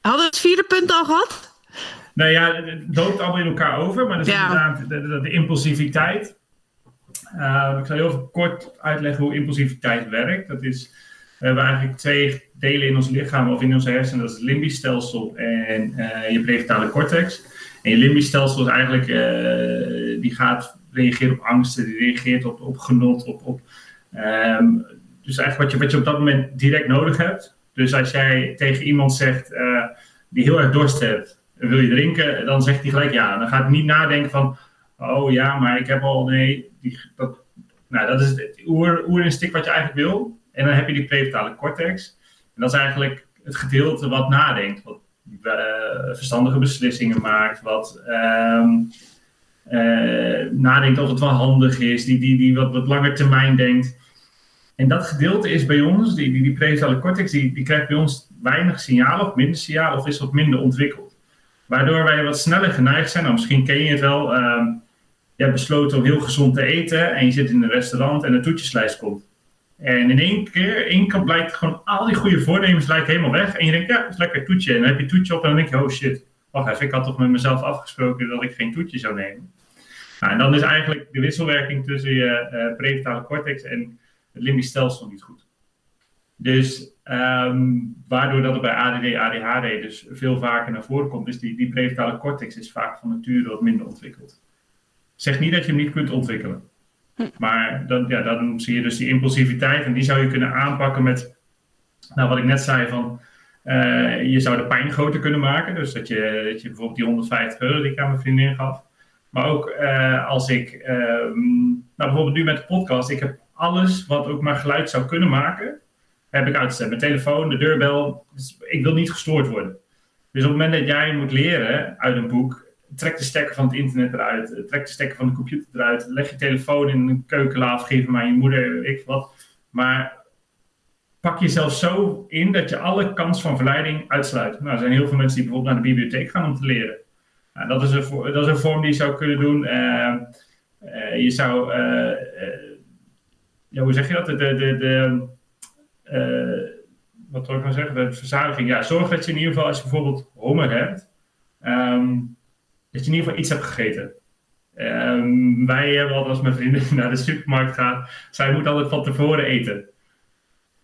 Hadden we het vierde punt al gehad? Nou ja, het loopt allemaal in elkaar over, maar dat is inderdaad de, de, impulsiviteit. Uh, ik zal heel kort uitleggen hoe impulsiviteit werkt. Dat is, we hebben eigenlijk twee delen in ons lichaam of in onze hersenen. Dat is het limbisch stelsel en uh, je prefrontale cortex. En je limbisch stelsel is eigenlijk, uh, die gaat reageren op angsten, die reageert op, op genot, op, op um, dus eigenlijk wat je, wat je op dat moment direct nodig hebt. Dus als jij tegen iemand zegt die heel erg dorst heeft, wil je drinken? Dan zegt hij gelijk ja. Dan gaat hij niet nadenken van, oh ja, maar ik heb al, nee, die, dat, nou, dat is het oer, oerinstinct wat je eigenlijk wil. En dan heb je die prefrontale cortex. En dat is eigenlijk het gedeelte wat nadenkt, wat uh, verstandige beslissingen maakt, wat um, uh, nadenkt of het wel handig is, die, die, die wat, wat langer termijn denkt. En dat gedeelte is bij ons, die, die, die prefrontale cortex, die, die krijgt bij ons weinig signalen of minder signalen of is wat minder ontwikkeld. Waardoor wij wat sneller geneigd zijn. Nou, misschien ken je het wel. Uh, je hebt besloten om heel gezond te eten. En je zit in een restaurant en een toetjeslijst komt. En in één keer, één keer blijkt gewoon al die goede voornemens lijken helemaal weg. En je denkt, ja, het is lekker toetje. En dan heb je toetje op en dan denk je, oh shit. Wacht even, ik had toch met mezelf afgesproken dat ik geen toetje zou nemen. Nou, en dan is eigenlijk de wisselwerking tussen je uh, prefrontale cortex en het limbisch stelsel niet goed. Dus um, waardoor dat er bij ADD, ADHD dus veel vaker naar voren komt, is die, die prefrontale cortex is vaak van nature wat minder ontwikkeld. Zeg niet dat je hem niet kunt ontwikkelen. Hm. Maar dan, ja, dan zie je dus die impulsiviteit en die zou je kunnen aanpakken met, nou wat ik net zei van, uh, je zou de pijn groter kunnen maken. Dus dat je, dat je bijvoorbeeld die 150 euro die ik aan mijn vriendin gaf. Maar ook uh, als ik, uh, nou bijvoorbeeld nu met de podcast, ik heb alles wat ook maar geluid zou kunnen maken, heb ik uitgezet. Mijn telefoon, de deurbel. Dus ik wil niet gestoord worden. Dus op het moment dat jij moet leren uit een boek, trek de stekker van het internet eruit, trek de stekker van de computer eruit, leg je telefoon in een keukenla of geef hem aan je moeder, ik wat. Maar pak jezelf zo in dat je alle kans van verleiding uitsluit. Nou, er zijn heel veel mensen die bijvoorbeeld naar de bibliotheek gaan om te leren. Nou, dat, is een, dat is een vorm die je zou kunnen doen. Uh, uh, je zou, uh, ja, hoe zeg je dat? De, de, de, wat wil ik nou zeggen, de verzadiging. Ja, zorg dat je in ieder geval, als je bijvoorbeeld honger hebt, um, dat je in ieder geval iets hebt gegeten. Um, wij hebben altijd als mijn vrienden naar de supermarkt gaan, zij moet altijd van tevoren eten.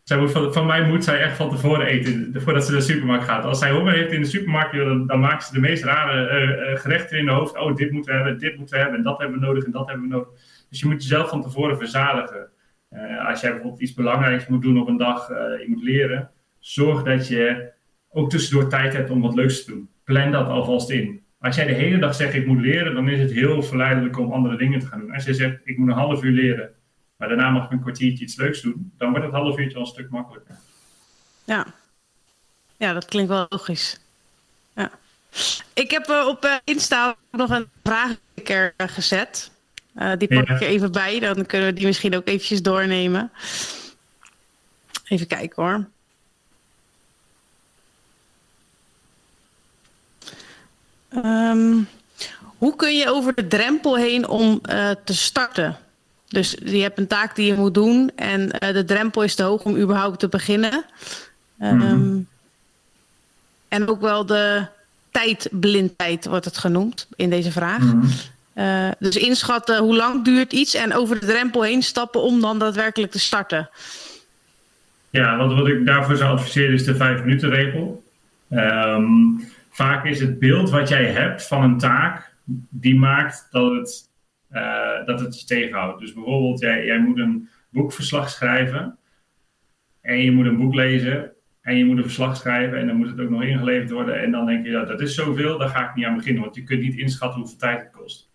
Zij van, mij moet zij echt van tevoren eten, voordat ze naar de supermarkt gaat. Als zij honger heeft in de supermarkt, dan, dan maakt ze de meest rare uh, gerechten in de hoofd. Oh, dit moeten we hebben, dit moeten we hebben, en dat hebben we nodig, en dat hebben we nodig. Dus je moet jezelf van tevoren verzadigen. Uh, als jij bijvoorbeeld iets belangrijks moet doen op een dag, uh, je moet leren, zorg dat je ook tussendoor tijd hebt om wat leuks te doen. Plan dat alvast in. Als jij de hele dag zegt ik moet leren, dan is het heel verleidelijk om andere dingen te gaan doen. Als je zegt ik moet een half uur leren, maar daarna mag ik een kwartiertje iets leuks doen, dan wordt het half uurtje al een stuk makkelijker. Ja, ja dat klinkt wel logisch. Ja. Ik heb uh, op Insta nog een vraag gezet. Uh, die pak ik er even bij, dan kunnen we die misschien ook eventjes doornemen. Even kijken hoor. Um, hoe kun je over de drempel heen om uh, te starten? Dus je hebt een taak die je moet doen en uh, de drempel is te hoog om überhaupt te beginnen. Um, mm -hmm. En ook wel de tijdblindheid wordt het genoemd in deze vraag. Mm -hmm. Uh, dus inschatten hoe lang duurt iets en over de drempel heen stappen om dan daadwerkelijk te starten. Ja, wat, wat ik daarvoor zou adviseren is de vijf minuten regel. Um, vaak is het beeld wat jij hebt van een taak, die maakt dat het, uh, dat het je tegenhoudt. Dus bijvoorbeeld, jij, jij moet een boekverslag schrijven en je moet een boek lezen en je moet een verslag schrijven en dan moet het ook nog ingeleverd worden. En dan denk je, ja, dat is zoveel, daar ga ik niet aan beginnen, want je kunt niet inschatten hoeveel tijd het kost.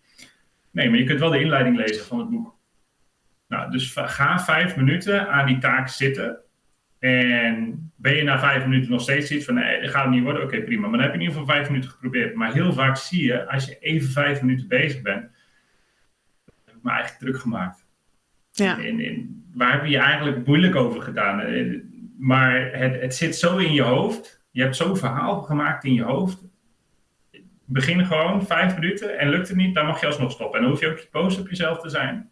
Nee, maar je kunt wel de inleiding lezen van het boek. Nou, dus ga vijf minuten aan die taak zitten. En ben je na vijf minuten nog steeds iets van nee, dat gaat het niet worden, oké prima. Maar dan heb je in ieder geval vijf minuten geprobeerd. Maar heel vaak zie je, als je even vijf minuten bezig bent, heb ik me eigenlijk druk gemaakt. Ja. Waar heb je je eigenlijk moeilijk over gedaan? Eh, maar het, het zit zo in je hoofd. Je hebt zo'n verhaal gemaakt in je hoofd. Begin gewoon vijf minuten en lukt het niet, dan mag je alsnog stoppen. En dan hoef je ook boos op jezelf te zijn.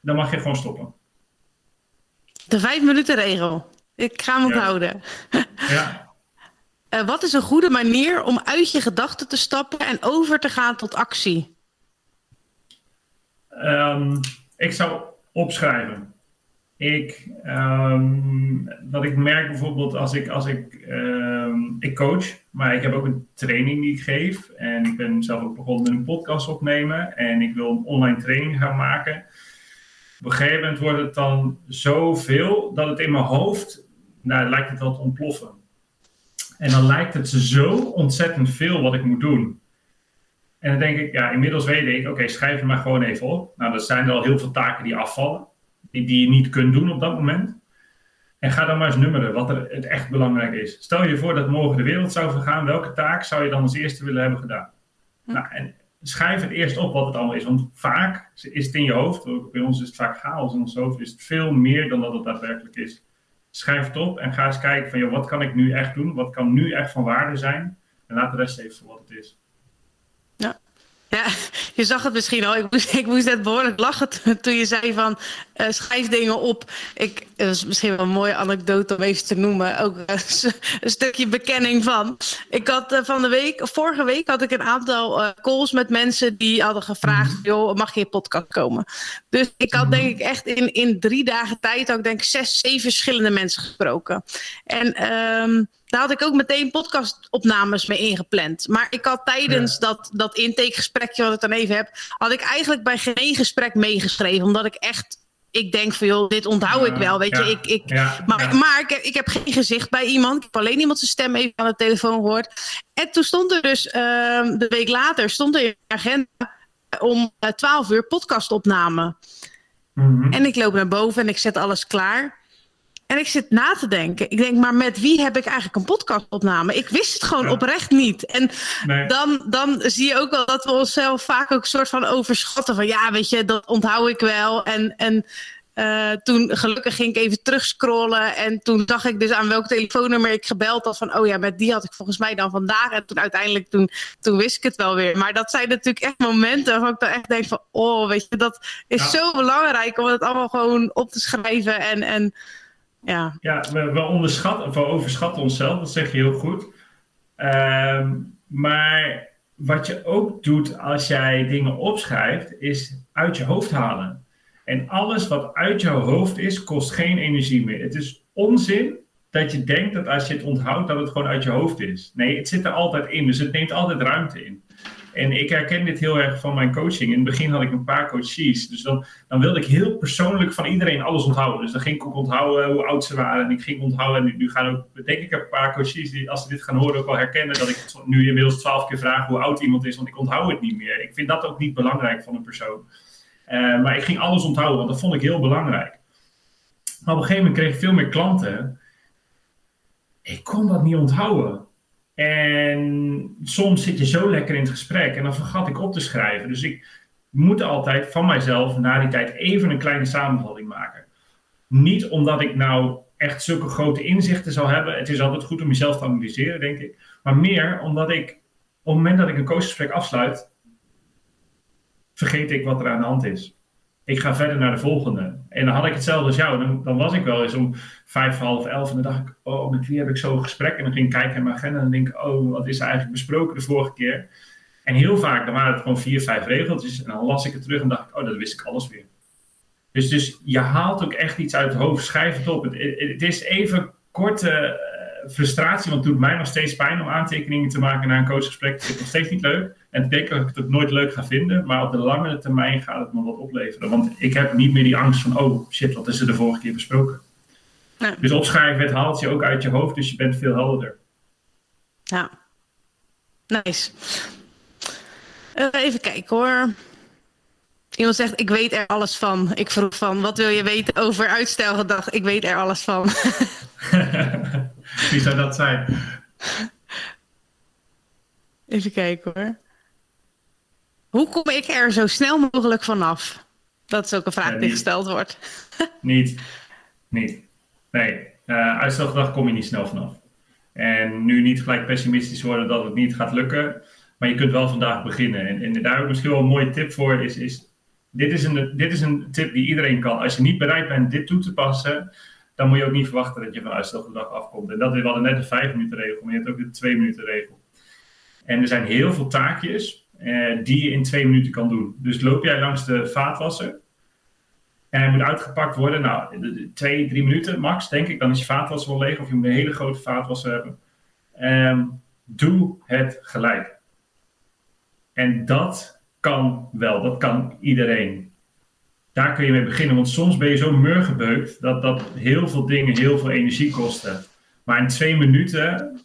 Dan mag je gewoon stoppen. De vijf minuten regel. Ik ga hem onthouden. Ja. Uh, wat is een goede manier om uit je gedachten te stappen en over te gaan tot actie? Um, ik zou opschrijven. Ik, um, wat ik merk bijvoorbeeld als ik, als ik, um, ik coach, maar ik heb ook een training die ik geef. En ik ben zelf ook begonnen met een podcast opnemen. En ik wil een online training gaan maken. Op een gegeven moment wordt het dan zoveel dat het in mijn hoofd, nou lijkt het wel te ontploffen. En dan lijkt het zo ontzettend veel wat ik moet doen. En dan denk ik, ja, inmiddels weet ik, oké, schrijf het maar gewoon even op. Nou, er zijn er al heel veel taken die afvallen, die, die je niet kunt doen op dat moment. En ga dan maar eens nummeren wat er het echt belangrijk is. Stel je voor dat morgen de wereld zou vergaan, welke taak zou je dan als eerste willen hebben gedaan? Hm. Nou, en schrijf het eerst op wat het allemaal is. Want vaak is het in je hoofd, bij ons is het vaak chaos in ons hoofd, is het veel meer dan dat het daadwerkelijk is. Schrijf het op en ga eens kijken van, joh, wat kan ik nu echt doen? Wat kan nu echt van waarde zijn? En laat de rest even voor wat het is. Ja, je zag het misschien al. Ik moest, ik moest net behoorlijk lachen toen je zei van uh, schrijf dingen op. Ik, het was misschien wel een mooie anekdote om even te noemen. Ook een stukje bekenning van. Ik had uh, van de week, vorige week had ik een aantal calls met mensen die hadden gevraagd: joh, mag je podcast komen? Dus ik had denk ik echt in, in drie dagen tijd, ik denk zes, zeven verschillende mensen gesproken. En um, daar had ik ook meteen podcastopnames mee ingepland. Maar ik had tijdens dat, dat intakegesprekje wat ik dan even heb, had ik eigenlijk bij geen gesprek meegeschreven. Omdat ik echt ik denk van joh, dit onthoud ik wel. Weet je, ik, ik, maar, maar ik, heb, ik heb geen gezicht bij iemand. Ik heb alleen iemand zijn stem even aan de telefoon gehoord. En toen stond er dus, uh, de week later, stond er in de agenda om uh, 12 uur podcastopname. Mm En ik loop naar boven en ik zet alles klaar. En ik zit na te denken. Ik denk, maar met wie heb ik eigenlijk een podcastopname? Ik wist het gewoon oprecht niet. En dan, dan zie je ook wel dat we onszelf vaak ook een soort van overschatten. Van ja, weet je, dat onthoud ik wel. En, en uh, toen gelukkig ging ik even terugscrollen. En toen dacht ik dus aan welk telefoonnummer ik gebeld had. Van oh ja, met die had ik volgens mij dan vandaag. En toen uiteindelijk, toen, toen wist ik het wel weer. Maar dat zijn natuurlijk echt momenten waarvan ik dan echt denk van... Oh, weet je, dat is zo belangrijk om het allemaal gewoon op te schrijven. En... en ja, ja we, onderschatten, we overschatten onszelf, dat zeg je heel goed. Ehm, maar wat je ook doet als jij dingen opschrijft, is uit je hoofd halen. En alles wat uit jouw hoofd is, kost geen energie meer. Het is onzin dat je denkt dat als je het onthoudt, dat het gewoon uit je hoofd is. Nee, het zit er altijd in. Dus het neemt altijd ruimte in. En ik herken dit heel erg van mijn coaching. In het begin had ik een paar coaches. Dus dan, dan wilde ik heel persoonlijk van iedereen alles onthouden. Dus dan ging ik ook onthouden hoe oud ze waren. En ik ging onthouden. En nu gaan ook, denk ik, een paar coaches die, als ze dit gaan horen, ook wel herkennen. Dat ik nu inmiddels twaalf keer vraag hoe oud iemand is. Want ik onthoud het niet meer. Ik vind dat ook niet belangrijk van een persoon. Uh, maar ik ging alles onthouden, want dat vond ik heel belangrijk. Maar op een gegeven moment kreeg ik veel meer klanten. Ik kon dat niet onthouden. En soms zit je zo lekker in het gesprek en dan vergat ik op te schrijven. Dus ik moet altijd van mijzelf na die tijd even een kleine samenvatting maken. Niet omdat ik nou echt zulke grote inzichten zal hebben. Het is altijd goed om jezelf te analyseren, denk ik. Maar meer omdat ik op het moment dat ik een coachgesprek afsluit, vergeet ik wat er aan de hand is ik ga verder naar de volgende. En dan had ik hetzelfde als jou. Dan, dan was ik wel eens om vijf, half elf. En dan dacht ik, oh, met wie heb ik zo'n gesprek? En dan ging ik kijken in mijn agenda. En dan denk ik, oh, wat is er eigenlijk besproken de vorige keer? En heel vaak, dan waren het gewoon vier, vijf regeltjes. En dan las ik het terug en dacht ik, oh, dat wist ik alles weer. Dus, dus je haalt ook echt iets uit het hoofd. Schrijf het op. Het, het is even korte frustratie, want het doet mij nog steeds pijn om aantekeningen te maken na een coachgesprek. Het is nog steeds niet leuk. En ik denk dat ik het ook nooit leuk ga vinden, maar op de lange termijn gaat het me wat opleveren. Want ik heb niet meer die angst van, oh shit, wat is er de vorige keer besproken? Dus opschrijven, het haalt je ook uit je hoofd, dus je bent veel helderder. Ja, nice. Uh, even kijken hoor. Iemand zegt, ik weet er alles van. Ik vroeg van, wat wil je weten over uitstelgedag? Ik weet er alles van. Wie zou dat zijn? Even kijken hoor. Hoe kom ik er zo snel mogelijk vanaf? Dat is ook een vraag die gesteld wordt. niet. Niet. Nee. Uh, uitstelgedrag kom je niet snel vanaf. En nu niet gelijk pessimistisch worden dat het niet gaat lukken. Maar je kunt wel vandaag beginnen. En, en daar heb ik misschien wel een mooie tip voor. Is, is, dit, is een, dit is een tip die iedereen kan. Als je niet bereid bent dit toe te passen, dan moet je ook niet verwachten dat je van uitstelgedrag afkomt. En dat, we hadden net een 5 minuten regel, maar je hebt ook de 2 minuten regel. En er zijn heel veel taakjes eh, die je in 2 minuten kan doen. Dus loop jij langs de vaatwasser en hij moet uitgepakt worden. Nou, twee, drie minuten max, denk ik. Dan is je vaatwasser wel leeg of je moet een hele grote vaatwasser hebben. Um, doe het gelijk. En dat kan wel, dat kan iedereen. Daar kun je mee beginnen, want soms ben je zo murgebeukt dat, dat heel veel dingen heel veel energie kosten. Maar in twee minuten,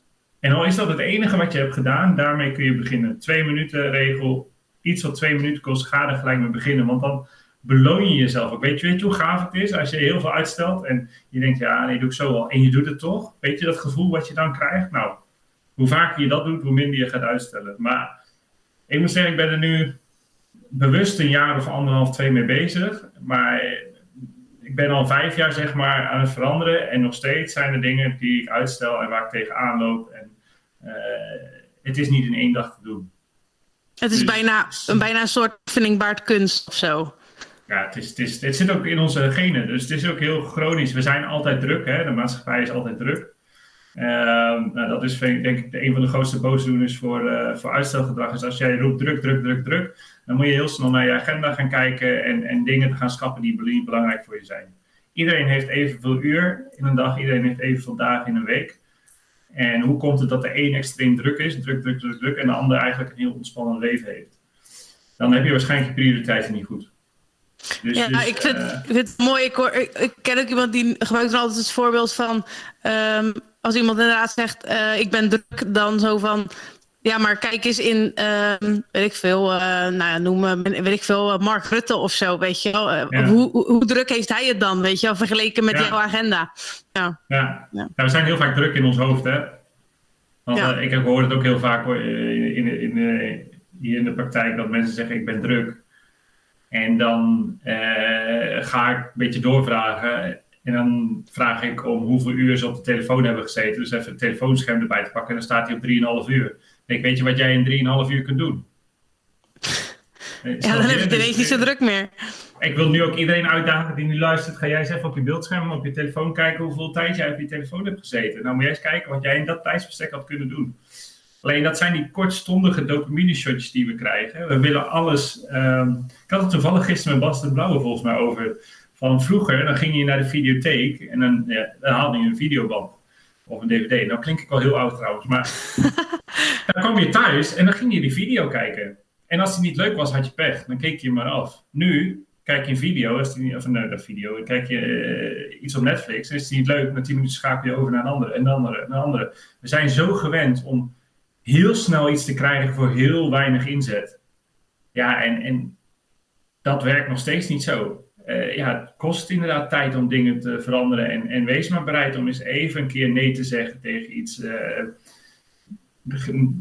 en al is dat het enige wat je hebt gedaan, daarmee kun je beginnen. Twee minuten regel, iets wat twee minuten kost, ga er gelijk mee beginnen. Want dan beloon je jezelf ook. Weet je, weet hoe gaaf het is als je heel veel uitstelt en je denkt, ja, nee, doe ik zo wel. En je doet het toch. Weet je dat gevoel wat je dan krijgt? Nou, hoe vaker je dat doet, hoe minder je gaat uitstellen. Maar ik moet zeggen, ik ben er nu bewust een jaar of anderhalf, twee mee bezig. Maar ik ben al vijf jaar zeg maar aan het veranderen. En nog steeds zijn er dingen die ik uitstel en waar ik tegenaan loop. En het is niet in één dag te doen. Het is dus, bijna, een, bijna een soort vindingbaard kunst of zo. Ja, het, is, het, is, het zit ook in onze genen. Dus het is ook heel chronisch. We zijn altijd druk. Hè? De maatschappij is altijd druk. Ehm, nou, dat is denk ik een van de grootste boosdoeners voor, uh, voor uitstelgedrag. Is als jij roept druk, druk, druk, druk, dan moet je heel snel naar je agenda gaan kijken en, en dingen gaan schappen die niet belangrijk voor je zijn. Iedereen heeft evenveel uur in een dag, iedereen heeft evenveel dagen in een week. En hoe komt het dat de een extreem druk is, druk, druk, druk, druk, en de ander eigenlijk een heel ontspannen leven heeft? Dan heb je waarschijnlijk je prioriteiten niet goed. Dus, ja, dus, ik, vind, uh, ik, vind, het mooi. Ik, hoor, ik, ken ook iemand die gebruikt dan altijd het voorbeeld van... Um, als iemand inderdaad zegt, uh, ik ben druk, dan zo van... Ja, maar kijk eens in, uh, weet ik veel, uh, nou ja, noem, weet ik veel, Mark Rutte of zo, weet je wel. Ja. Hoe, hoe, hoe, druk heeft hij het dan, weet je wel, vergeleken met ja. jouw agenda? Ja. Ja. ja. we zijn heel vaak druk in ons hoofd, hè. Want ik hoor het ook heel vaak hoor, in, in, in, hier in de praktijk dat mensen zeggen, ik ben druk. En dan ga ik een beetje doorvragen. En dan vraag ik om hoeveel uur ze op de telefoon hebben gezeten. Dus even het telefoonscherm erbij te pakken. En dan staat hij op 3,5 uur. Ik weet je wat jij in 3,5 uur kunt doen? Ja, dan heb je niet zo druk meer. Ik wil nu ook iedereen uitdagen die nu luistert. Ga jij eens even op je beeldscherm, op je telefoon kijken hoeveel tijd jij op je telefoon hebt gezeten. Nou moet jij eens kijken wat jij in dat tijdsbestek had kunnen doen. Alleen dat zijn die kortstondige dopamine shotjes die we krijgen. We willen alles. Um, ik had het toevallig gisteren met Bas de Blauwe volgens mij over van vroeger, dan ging je naar de videotheek en dan, ja, dan haalde je een videoband of een dvd. Nou klink ik wel heel oud trouwens, maar dan kwam je thuis en dan ging je die video kijken. En als die niet leuk was, had je pech. Dan keek je maar af. Nu kijk je een video, als die, of een video, kijk je uh, iets op Netflix, en is die niet leuk, na 10 minuten schakel je over naar een andere, en een andere, en een andere. We zijn zo gewend om heel snel iets te krijgen voor heel weinig inzet. Ja, en, en dat werkt nog steeds niet zo uh, ja, het kost inderdaad tijd om dingen te veranderen. En, en wees maar bereid om eens even een keer nee te zeggen tegen iets. Uh,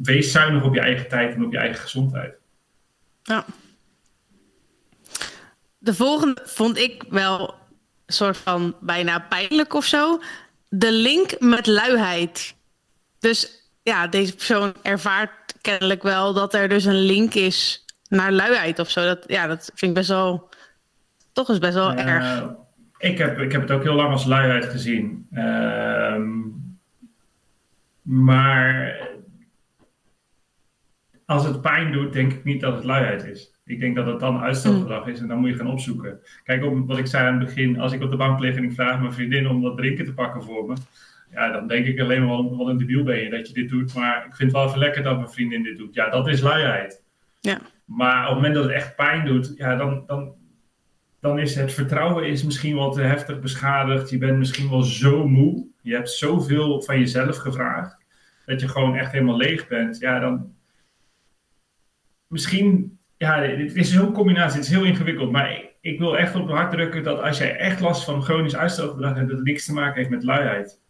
wees zuinig op je eigen tijd en op je eigen gezondheid. Ja. De volgende vond ik wel een soort van bijna pijnlijk of zo. De link met luiheid. Dus ja, deze persoon ervaart kennelijk wel dat er dus een link is naar luiheid of zo. Dat, ja, dat vind ik best wel toch is best wel uh, erg. Ik heb, ik heb het ook heel lang als luiheid gezien. Uh, maar als het pijn doet, denk ik niet dat het luiheid is. Ik denk dat het dan uitstelgedrag is en dan moet je gaan opzoeken. Kijk, op wat ik zei aan het begin, als ik op de bank lig en ik vraag mijn vriendin om wat drinken te pakken voor me. Ja, dan denk ik alleen maar wat een debiel ben je dat je dit doet. Maar ik vind het wel even lekker dat mijn vriendin dit doet. Ja, dat is luiheid. Ja. Maar op het moment dat het echt pijn doet, ja, dan, dan, dan is het vertrouwen is misschien wat te heftig beschadigd. Je bent misschien wel zo moe. Je hebt zoveel van jezelf gevraagd. Dat je gewoon echt helemaal leeg bent. Ja, dan. Misschien. Ja, het is zo'n combinatie. Het is heel ingewikkeld. Maar ik, ik, wil echt op het hart drukken dat als jij echt last van chronisch uitstelgedrag hebt, dat het niks te maken heeft met luiheid.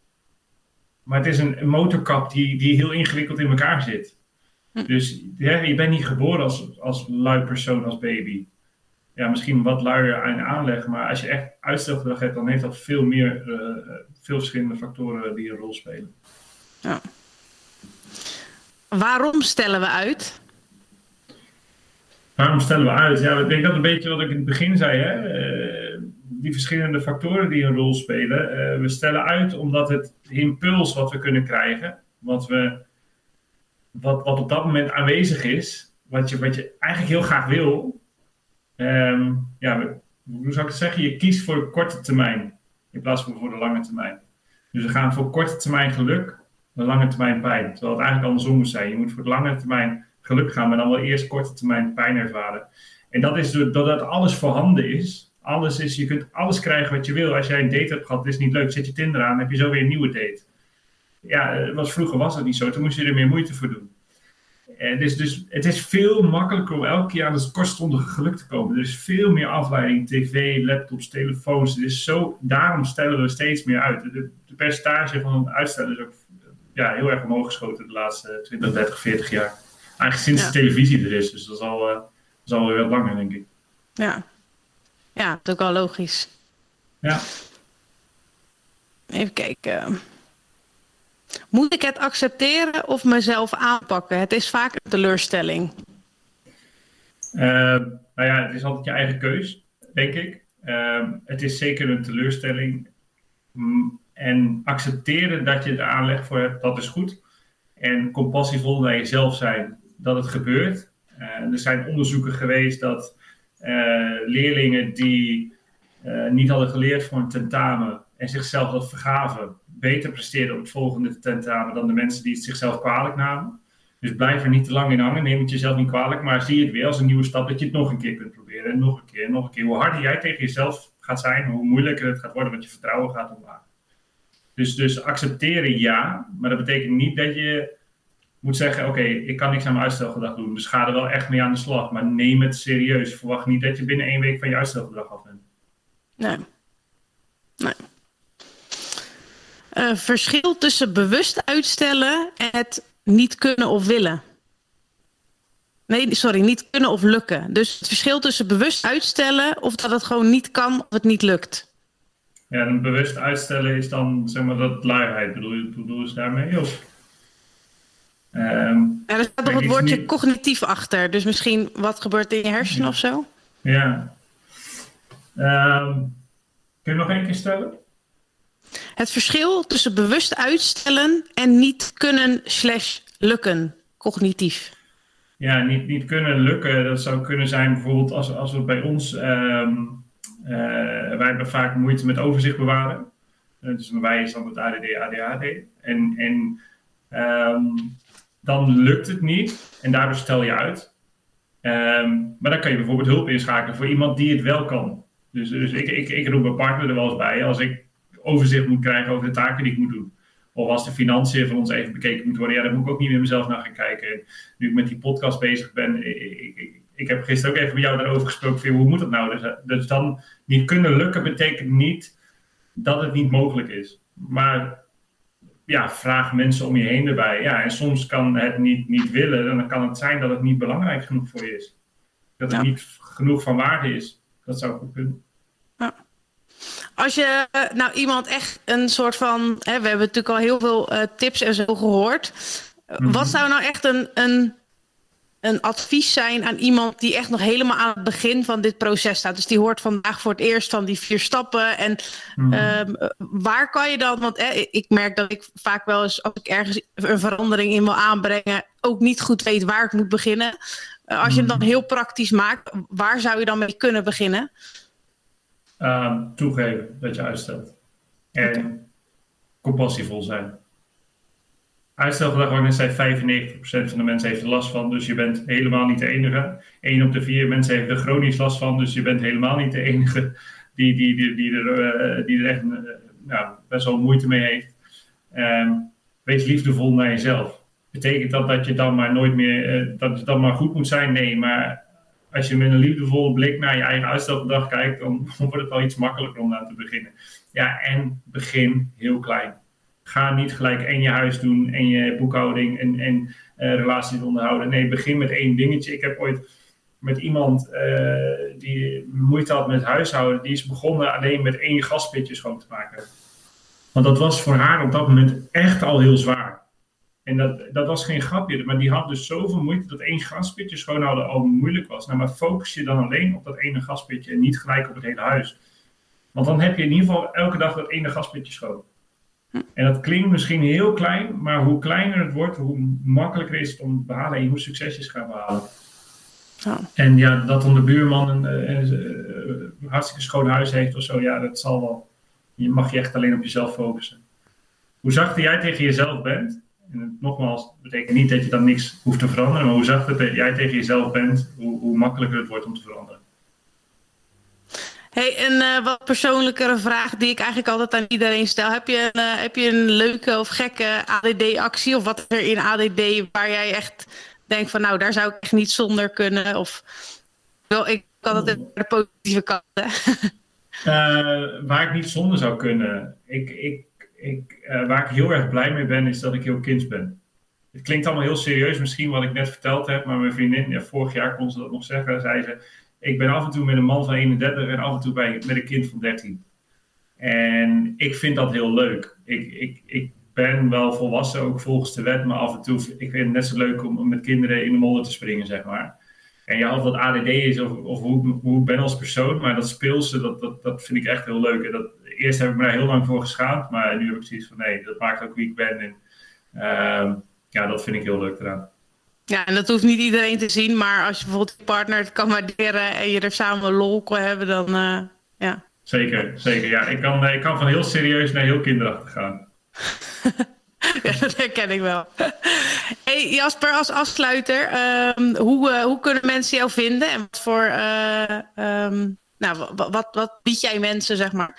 maar het is een, motorkap die, die heel ingewikkeld in elkaar zit. Hm. Dus ja, je bent niet geboren als, als lui persoon, als baby. Ja, misschien wat luier aan aanleg, maar als je echt uitstelgedrag hebt, dan heeft dat veel meer, uh, veel verschillende factoren die een rol spelen. Ja. Waarom stellen we uit? Waarom stellen we uit? Ja, ik denk dat een beetje wat ik in het begin zei. Hè? Uh, die verschillende factoren die een rol spelen. Uh, we stellen uit omdat het impuls wat we kunnen krijgen, wat, we, wat, wat op dat moment aanwezig is, wat je, wat je eigenlijk heel graag wil. Um, ja, hoe zou ik het zeggen? Je kiest voor de korte termijn in plaats van voor de lange termijn. Dus we gaan voor korte termijn geluk, de lange termijn pijn. Terwijl het eigenlijk andersom moet zijn. Je moet voor de lange termijn geluk gaan, maar dan wel eerst korte termijn pijn ervaren. En dat is doordat alles voorhanden is. Alles is, je kunt alles krijgen wat je wil. Als jij een date hebt gehad, is niet leuk. Zet je Tinder aan, heb je zo weer een nieuwe date. Ja, eh, was, vroeger was dat niet zo. Toen moest je er meer moeite voor doen. En dus, dus het is veel makkelijker om elke keer aan het kortstondige geluk te komen. Er is veel meer afleiding, tv, laptops, telefoons. Het is zo, daarom stellen we steeds meer uit. De, de percentage van het uitstellen is ook ja, heel erg omhoog geschoten de laatste 20, 30, 40 jaar. Eigenlijk sinds de televisie er is. Dus dat is al, uh, dat is al weer wat langer, denk ik. Ja, ja dat is ook al logisch. Ja. Even kijken. Moet ik het accepteren of mezelf aanpakken? Het is vaak een teleurstelling. Uh, nou ja, het is altijd je eigen keus, denk ik. Uh, het is zeker een teleurstelling. Mm, en accepteren dat je er aanleg voor hebt, dat is goed. En compassievol naar jezelf zijn, dat het gebeurt. Uh, er zijn onderzoeken geweest dat leerlingen die niet hadden geleerd voor een tentamen en zichzelf dat vergaven, beter presteerden op het volgende tentamen dan de mensen die het zichzelf kwalijk namen. Dus blijf er niet te lang in hangen, neem het jezelf niet kwalijk, maar zie het weer als een nieuwe stap dat je het nog een keer kunt proberen. En nog een keer, nog een keer. Hoe harder jij tegen jezelf gaat zijn, hoe moeilijker het gaat worden, want je vertrouwen gaat omlaag. Dus, dus accepteren ja, maar dat betekent niet dat je moet zeggen: Oké, ik kan niks aan mijn uitstelgedrag doen, dus ga er wel echt mee aan de slag. Maar neem het serieus. Verwacht niet dat je binnen één week van je uitstelgedrag af bent. Nee. Nee. Uh, verschil tussen bewust uitstellen en het niet kunnen of willen. Nee, sorry, niet kunnen of lukken. Dus het verschil tussen bewust uitstellen of dat het gewoon niet kan of het niet lukt. Ja, en bewust uitstellen is dan zeg maar dat luiheid. Bedoel je, bedoel je daarmee? Of? Um, ja, er staat nog het woordje cognitief achter. Dus misschien wat gebeurt in je hersenen of zo? Ja. Um, kun je nog één keer stellen? Het verschil tussen bewust uitstellen en niet kunnen slash lukken, cognitief. Ja, niet, niet kunnen lukken, dat zou kunnen zijn bijvoorbeeld als, als we bij ons, um, wij hebben vaak moeite met overzicht bewaren. Uh, dus bij mij is dan het ADD, ADHD. En, en um, dan lukt het niet en daardoor stel je uit. Um, maar dan kan je bijvoorbeeld hulp inschakelen voor iemand die het wel kan. Dus, dus ik, ik, ik roep mijn partner er wel eens bij. Als ik overzicht moet krijgen over de taken die ik moet doen. Of als de financiën van ons even bekeken moet worden, ja, dan moet ik ook niet meer mezelf naar gaan kijken. En nu ik met die podcast bezig ben, ik, ik, ik heb gisteren ook even met jou daarover gesproken. hoe moet dat nou? Dus, dus dan niet kunnen lukken betekent niet dat het niet mogelijk is. Maar ja, vraag mensen om je heen erbij. Ja, en soms kan het niet, niet willen. Dan kan het zijn dat het niet belangrijk genoeg voor je is. Dat het niet genoeg van waarde is. Dat zou goed kunnen. Als je eh, nou iemand echt een soort van. Hè, we hebben natuurlijk al heel veel uh, tips en zo gehoord. Mm Wat zou nou echt een, een, een advies zijn aan iemand die echt nog helemaal aan het begin van dit proces staat? Dus die hoort vandaag voor het eerst van die vier stappen. En mm waar kan je dan? Want ik merk dat ik vaak wel eens, als ik ergens een verandering in wil aanbrengen, ook niet goed weet waar ik moet beginnen. als je het dan mhm. heel praktisch maakt, waar zou je dan mee kunnen beginnen? Toegeven dat je uitstelt. En compassievol zijn. Uitstelgedrag, wat ik net zei, 95% van de mensen heeft er last van. Dus je bent helemaal niet de enige. 1 op de 4 mensen heeft er chronisch last van. Dus je bent helemaal niet de enige die, die, die, die, er, uh, die er echt uh, nou, best wel moeite mee heeft. Um, wees liefdevol naar jezelf. Betekent dat dat je dan maar nooit meer, uh, dat het dan maar goed moet zijn? Nee, maar als je met een liefdevolle blik naar je eigen uitstelgedrag kijkt, dan wordt het wel iets makkelijker om aan te beginnen. Ja, en begin heel klein. Ga niet gelijk en je huis doen en je boekhouding en, en relaties onderhouden. Nee, begin met één dingetje. Ik heb ooit met iemand die moeite had met huishouden, die is begonnen alleen met één gaspitje schoon te maken. Want dat was voor haar op dat moment echt al heel zwaar. En dat, dat was geen grapje, maar die had dus zoveel moeite dat één gaspitje schoonhouden al moeilijk was. Nou, maar focus je dan alleen op dat ene gaspitje en niet gelijk op het hele huis. Want dan heb je in ieder geval elke dag dat ene gaspitje schoon. Hm. En dat klinkt misschien heel klein, maar hoe kleiner het wordt, hoe makkelijker is het om te behalen en hoe succesjes gaan behalen. En ja, dat dan de buurman een, een, een, hartstikke schoon huis heeft of zo, ja, dat zal wel. Je mag je echt alleen op jezelf focussen. Hoe zachter jij tegen jezelf bent, en nogmaals, dat betekent niet dat je dan niks hoeft te veranderen, maar hoe zachter jij tegen jezelf bent, hoe, hoe makkelijker het wordt om te veranderen. Hey, een uh, wat persoonlijkere vraag die ik eigenlijk altijd aan iedereen stel. Heb je een, uh, heb je een leuke of gekke ADD-actie of wat er in ADD waar jij echt denkt van nou, daar zou ik echt niet zonder kunnen? Of wel, ik kan het de positieve kant. Uh, waar ik niet zonder zou kunnen. Ik, ik ik, uh, waar ik heel erg blij mee ben, is dat ik heel kind ben. Het klinkt allemaal heel serieus, misschien wat ik net verteld heb, maar mijn vriendin, ja, vorig jaar kon ze dat nog zeggen, zei ze: Ik ben af en toe met een man van 31 en af en toe bij, met een kind van 13. En ik vind dat heel leuk. Ik, ik, ik ben wel volwassen, ook volgens de wet, maar af en toe ik vind het net zo leuk om met kinderen in de modder te springen, zeg maar. En ja, of dat ADD is of, of hoe, hoe ik ben als persoon, maar dat speelse, dat, dat, dat vind ik echt heel leuk. En dat, eerst heb ik me daar heel lang voor geschaamd, maar nu heb ik zoiets van nee, dat maakt ook wie ik ben. En uh, ja, dat vind ik heel leuk eraan. Ja, en dat hoeft niet iedereen te zien, maar als je bijvoorbeeld je partner het kan waarderen en je er samen lol kan hebben, dan uh, ja. Zeker, zeker. Ja, ik kan, ik kan van heel serieus naar heel kinderachtig gaan. ja, dat herken ik wel. Hey Jasper, als afsluiter, um, hoe, uh, hoe kunnen mensen jou vinden en wat voor, uh, um, nou, wat, wat, wat bied jij mensen, zeg maar?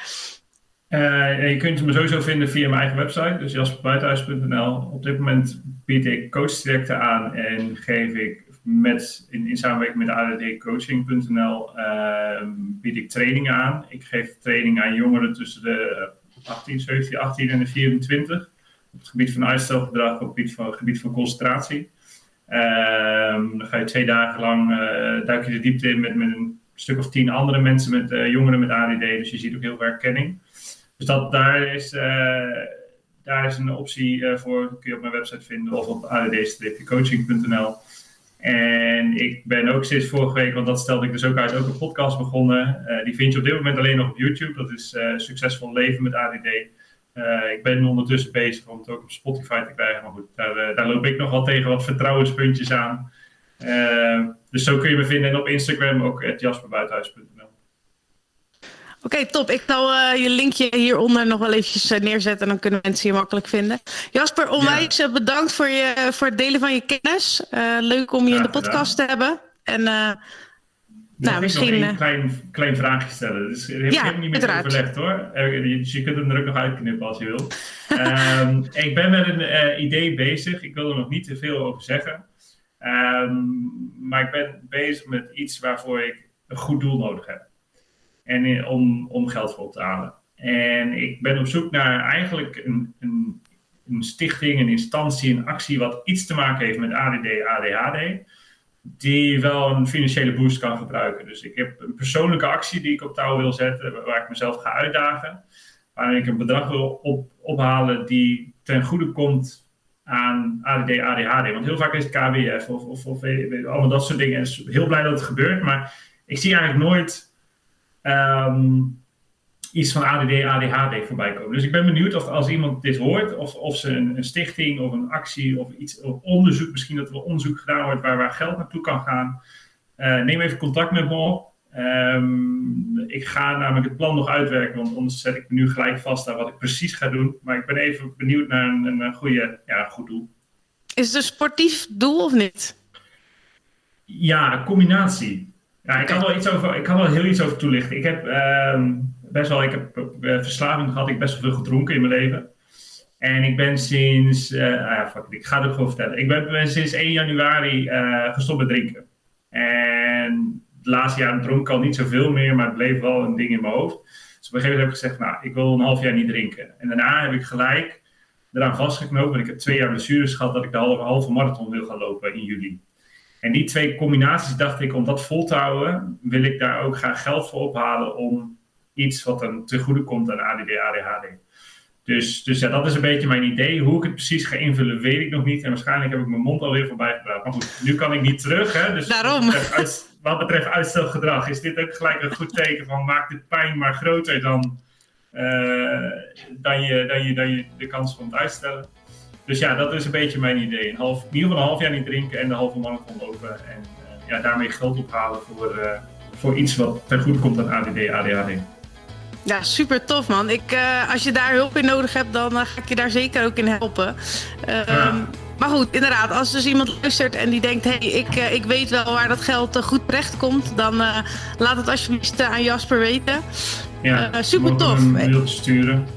Uh, je kunt me sowieso vinden via mijn eigen website, dus jasperbuitenhuis.nl. Op dit moment bied ik coachtrajecten aan en geef ik met, in, in samenwerking met addcoaching.nl uh, bied ik trainingen aan. Ik geef trainingen aan jongeren tussen de 18, 17, 18 en de 24. Op het gebied van uitstelgedrag, op het gebied van, concentratie. Uh, dan ga je twee dagen lang, uh, duik je de diepte in met, een stuk of tien andere mensen met uh, jongeren met ADD. Dus je ziet ook heel veel herkenning. Dus dat, daar, is, uh, daar is een optie uh, voor, kun je op mijn website vinden of op add-coaching.nl. En ik ben ook sinds vorige week, want dat stelde ik dus ook uit, ook een podcast begonnen. Uh, die vind je op dit moment alleen nog op YouTube. Dat is Succesvol Leven met ADD. ik ben ondertussen bezig om het ook op Spotify te krijgen. Maar goed, daar, daar loop ik nog wel tegen wat vertrouwenspuntjes aan. dus zo kun je me vinden. En op Instagram ook jasperbuitenhuis.nl. Oké, top. Ik zal uh, je linkje hieronder nog wel eventjes uh, neerzetten. En dan kunnen mensen je makkelijk vinden. Jasper, onwijs ja. bedankt voor, je, voor het delen van je kennis. Uh, leuk om je ja, in de podcast gedaan. te hebben. En nou, misschien... Nog een klein, klein vraagje stellen. Dus heeft ja, helemaal niet meer overlegd hoor. Dus je kunt hem er ook nog uitknippen als je wil. um, ik ben met een idee bezig. Ik wil er nog niet te veel over zeggen. Um, maar ik ben bezig met iets waarvoor ik een goed doel nodig heb en om, om geld voor op te halen. En ik ben op zoek naar eigenlijk een, een, een, stichting, een instantie, een actie wat iets te maken heeft met ADD, ADHD, die wel een financiële boost kan gebruiken. Dus ik heb een persoonlijke actie die ik op touw wil zetten, waar ik mezelf ga uitdagen, waarin ik een bedrag wil op, ophalen die ten goede komt aan ADD, ADHD. Want heel vaak is het KWF of, of, of allemaal dat soort dingen. En heel blij dat het gebeurt, maar ik zie eigenlijk nooit um, iets van ADD, ADHD voorbij komen. Dus ik ben benieuwd of als iemand dit hoort, of, of ze een, een stichting of een actie of iets, of onderzoek, misschien dat er onderzoek gedaan wordt waar, waar geld naartoe kan gaan. Uh, neem even contact met me op. Um, ik ga namelijk het plan nog uitwerken, want anders zet ik me nu gelijk vast aan wat ik precies ga doen. Maar ik ben even benieuwd naar een, een, goede, ja, goed doel. Is het een sportief doel of niet? Ja, combinatie. Ja, ik kan wel iets over, ik kan wel heel iets over toelichten. Ik heb uh, best wel, ik heb uh, verslaving gehad, ik heb best wel veel gedronken in mijn leven. En ik ben sinds, uh, ja, fuck, ik ga het ook gewoon vertellen. Ik ben, sinds 1 januari uh, gestopt met drinken. En de laatste jaren dronk ik al niet zoveel meer, maar het bleef wel een ding in mijn hoofd. Dus op een gegeven moment heb ik gezegd, nou, ik wil een half jaar niet drinken. En daarna heb ik gelijk eraan vastgeknoopt. Want ik heb twee jaar blessures gehad dat ik de halve marathon wil gaan lopen in juli. En die twee combinaties dacht ik, om dat vol te houden, wil ik daar ook graag geld voor ophalen om iets wat dan te goede komt aan ADD, ADHD. Dus, dus ja, dat is een beetje mijn idee. Hoe ik het precies ga invullen, weet ik nog niet. En waarschijnlijk heb ik mijn mond alweer voorbij gepraat. Maar goed, nu kan ik niet terug. Hè? Dus Daarom. Wat betreft, wat betreft uitstelgedrag is dit ook gelijk een goed teken van maak de pijn maar groter dan, uh, dan, je, dan, je, dan je de kans komt uitstellen. Dus ja, dat is een beetje mijn idee. Een half, in ieder geval een half jaar niet drinken en de halve marathon lopen. En uh, ja, daarmee geld ophalen voor, uh, voor iets wat ten goede komt aan ADD, ADHD. Ja, super tof man. Ik, uh, als je daar hulp in nodig hebt, dan ga ik je daar zeker ook in helpen. Ja. Maar goed, inderdaad, als dus iemand luistert en die denkt: hé, hey, ik, ik weet wel waar dat geld goed terecht komt, dan laat het alsjeblieft aan Jasper weten. Ja, super tof. Een sturen.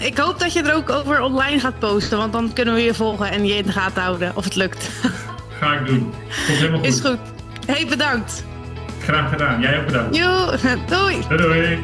Ik hoop dat je er ook over online gaat posten, want dan kunnen we je volgen en je in de gaten houden of het lukt. Ga ik doen. Komt helemaal goed. Is goed. Hey, bedankt. Graag gedaan. Jij ook bedankt. Jo, doei. Doei. doei.